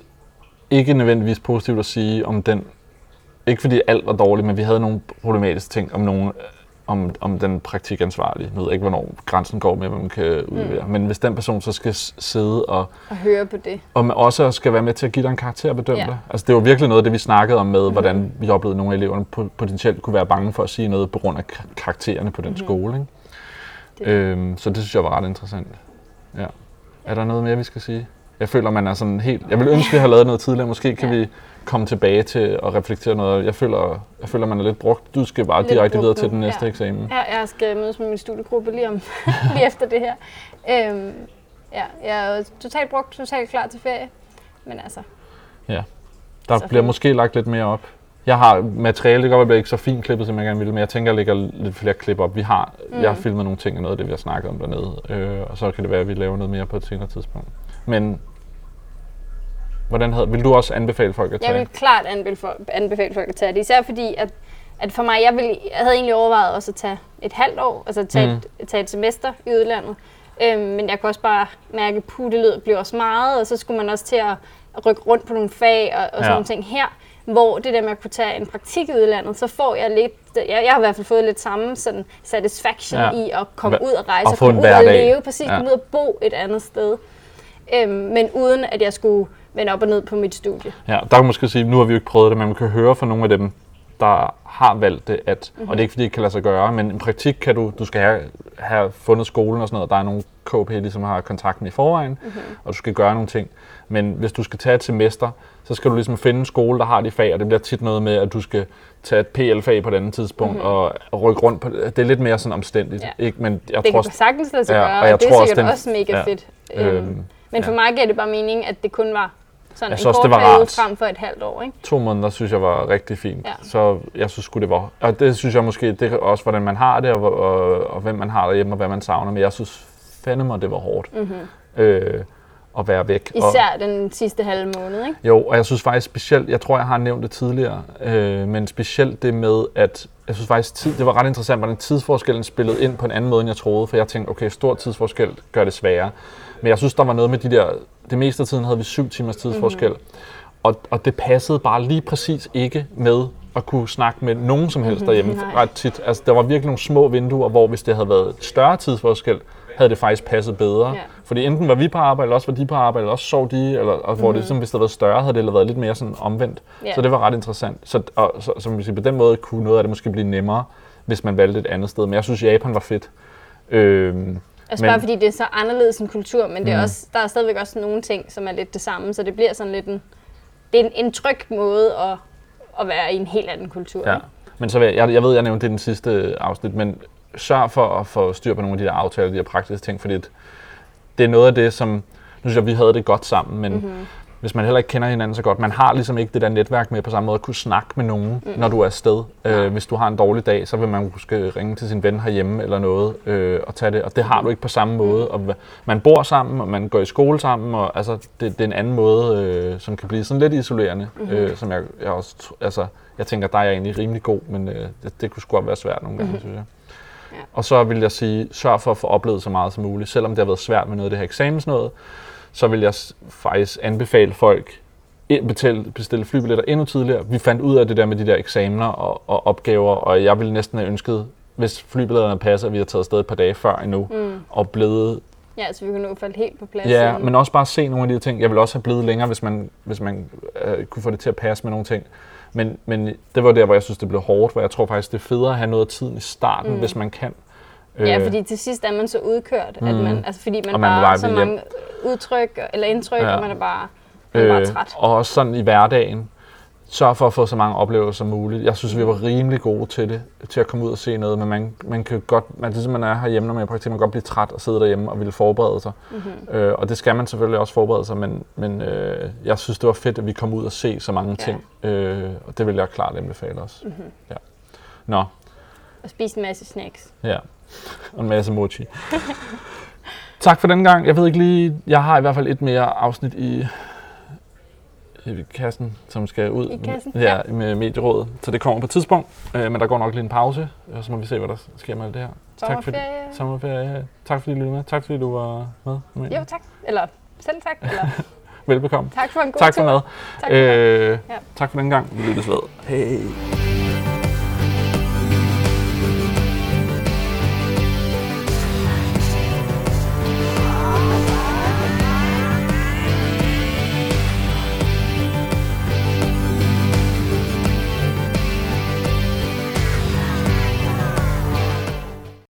ikke nødvendigvis positivt at sige om den. Ikke fordi alt var dårligt, men vi havde nogle problematiske ting om, nogle, om, om den praktikansvarlige. Nu ved jeg ikke, hvornår grænsen går med, hvad man kan udlevere. Mm. Men hvis den person så skal sidde og, at høre på det. og man også skal være med til at give dig en karakter og bedømme Ja. ja. Altså det var virkelig noget af det, vi snakkede om med, mm. hvordan vi oplevede, at nogle af eleverne po- potentielt kunne være bange for at sige noget på grund af kar- karaktererne på den mm. skole. Ikke? Det- Øhm, så det synes jeg var ret interessant. Ja. Er der noget mere, vi skal sige? Jeg føler, man er sådan helt... Jeg vil ønske, at vi har lavet noget tidligere. Måske kan Ja. vi komme tilbage til at reflektere noget. Jeg føler, jeg føler, man er lidt brugt. Du skal bare Lidt direkte videre til den næste ja. eksamen. Ja, jeg skal mødes med min studiegruppe lige, om, lige efter det her. Øhm, ja, jeg er totalt brugt, totalt klar til ferie. Men altså, Der Så bliver fint. måske lagt lidt mere op. Jeg har materiale, det kan godt være, ikke så fint klippet, som jeg gerne ville, men jeg tænker, at jeg lægger lidt flere klip op. Vi har, mm. Jeg har filmet nogle ting af noget af det, vi har snakket om dernede, øh, og så kan det være, at vi laver noget mere på et senere tidspunkt. Men hvordan havde, vil du også anbefale folk at tage? jeg vil klart anbefale, folk- anbefale folk at tage det. Især fordi, at, at for mig, jeg, ville, jeg havde egentlig overvejet også at tage et halvt år, altså tage, Mm. et, tage et semester i udlandet. Øhm, men jeg kan også bare mærke, at puh, det lød blev også meget, og så skulle man også til at rykke rundt på nogle fag og, og sådan Ja. nogle ting her. Hvor det der med at kunne tage en praktik i udlandet, så får jeg lidt, jeg, jeg har i hvert fald fået lidt samme sådan satisfaction Ja. i at komme Hva- ud og rejse, og og komme ud og leve, præcis, ja. komme ud og bo et andet sted. Øhm, men uden at jeg skulle vende op og ned på mit studie. Ja, der kan man måske sige, nu har vi jo ikke prøvet det, men man kan høre fra nogle af dem, der har valgt det, at, mm-hmm. og det er ikke fordi, det kan lade sig gøre, men en praktik kan du, du skal have, have fundet skolen og sådan noget, der er nogle KP, ligesom har kontakt med i forvejen, mm-hmm. og du skal gøre nogle ting. Men hvis du skal tage et semester, så skal du ligesom finde en skole, der har de fag, og det bliver tit noget med, at du skal tage et PL-fag på et andet tidspunkt, mm-hmm. og, og rykke rundt på det. Det er lidt mere sådan omstændigt, Ja. ikke? Men jeg Det tror, kan sagtens lade sig Ja, gøre, og og, det er også, sikkert den- også mega ja, fedt. øhm, Øhm, men for ja. mig gav det bare mening, at det kun var sådan Jeg en synes kort det var rart. frem for et halvt år. Ikke? to måneder synes jeg var rigtig fint. Ja. Så jeg synes det var. Og det synes jeg måske, det er også, hvordan man har det, og, og, og hvem man har derhjemme, og hvad man savner. Men jeg synes fandme, det var hårdt Mm-hmm. øh, at være væk. Og, Især den sidste halve måned. Ikke? jo, og jeg synes faktisk specielt, jeg tror, jeg har nævnt det tidligere, øh, men specielt det med, at jeg synes faktisk, tid, det var ret interessant, hvordan tidsforskellen spillede ind på en anden måde, end jeg troede. For jeg tænkte, okay, stor tidsforskel gør det sværere. Men jeg synes, der var noget med de der, det meste af tiden havde vi syv timers tidsforskel. Mm-hmm. Og, og det passede bare lige præcis ikke med at kunne snakke med nogen som helst derhjemme nej. ret tit. Altså, der var virkelig nogle små vinduer, hvor hvis det havde været et større tidsforskel, havde det faktisk passet bedre. Ja. Fordi enten var vi på arbejde, eller også var de på arbejde, eller også sov de, eller, og hvor det ligesom, hvis det havde været større, havde det været lidt mere sådan omvendt. Ja. Så det var ret interessant. Så, og, så, kan sige, på den måde kunne noget af det måske blive nemmere, hvis man valgte et andet sted. Men jeg synes, Japan var fedt. Øhm, Altså Men- bare fordi det er så anderledes en kultur, men det er Mm. også, der er stadigvæk også nogle ting, som er lidt det samme, så det bliver sådan lidt en, det er en, en tryg måde at, at være i en helt anden kultur. Ja. ikke? Men så vil jeg, jeg, jeg ved, jeg nævnte det i den sidste afsnit, men sørg for at få styr på nogle af de der aftaler, de her praktiske ting, fordi det, det er noget af det, som, nu synes jeg, vi havde det godt sammen, men Mhm. mm-hmm. Hvis man heller ikke kender hinanden så godt. Man har ligesom ikke det der netværk med på samme måde at kunne snakke med nogen, mm. når du er afsted. Øh, hvis du har en dårlig dag, så vil man måske ringe til sin ven herhjemme eller noget øh, og tage det. Og det har du ikke på samme måde. Og man bor sammen, og man går i skole sammen, og altså, det, det er en anden måde, øh, som kan blive sådan lidt isolerende. Mm-hmm. Øh, som jeg, jeg også, altså, jeg tænker, der er jeg egentlig rimelig god, men øh, det, det kunne sgu være svært nogle gange, mm-hmm. synes jeg. Ja. Og så vil jeg sige, sørg for at få oplevet så meget som muligt. Selvom det har været svært med noget af det her eksamensnået, så vil jeg faktisk anbefale folk betale, bestille flybilletter endnu tidligere. Vi fandt ud af det der med de der eksamener og, og opgaver, og jeg ville næsten have ønsket, hvis flybilletterne passer, at vi har taget afsted et par dage før endnu, mm. og blevet Ja, så vi kunne nå falde helt på plads. Ja, men også bare se nogle af de ting. Jeg vil også have blevet længere, hvis man, hvis man øh, kunne få det til at passe med nogle ting. Men, men det var der, hvor jeg synes, det blev hårdt, hvor jeg tror faktisk, det er federe at have noget af tiden i starten, mm. hvis man kan. Ja, øh, fordi til sidst er man så udkørt, mm. at man, altså fordi man, man bare har så mange udtryk eller indtryk, ja. og man er bare, man er bare øh, træt. Og også sådan i hverdagen, sørg for at få så mange oplevelser som muligt. Jeg synes, vi var rimelig gode til det, til at komme ud og se noget, men man, man kan godt, man, ligesom man er herhjemme, når man er praktik, man kan godt blive træt og sidde derhjemme og ville forberede sig. Mm-hmm. Øh, og det skal man selvfølgelig også forberede sig, men, men øh, jeg synes, det var fedt, at vi kom ud og se så mange ja. ting, øh, og det vil jeg klart anbefale os. Mm-hmm. Ja. Nå. Og spise en masse snacks. Ja, og en masse mochi. tak for den gang. Jeg ved ikke lige, jeg har i hvert fald et mere afsnit i i kassen, som skal ud I kassen? Ja, ja. med medierådet. Så det kommer på et tidspunkt, øh, men der går nok lige en pause, og så må vi se, hvad der sker med alt det her. Tak for, sommerferie. Tak fordi du lyttede med. Tak fordi du var med. Amelie. Jo, tak. Eller selv tak. Eller... Velbekomme. Tak for en god tak tur. For mad. Tak for, øh, ja. tak for den gang. Vi lyttes ved. Hej.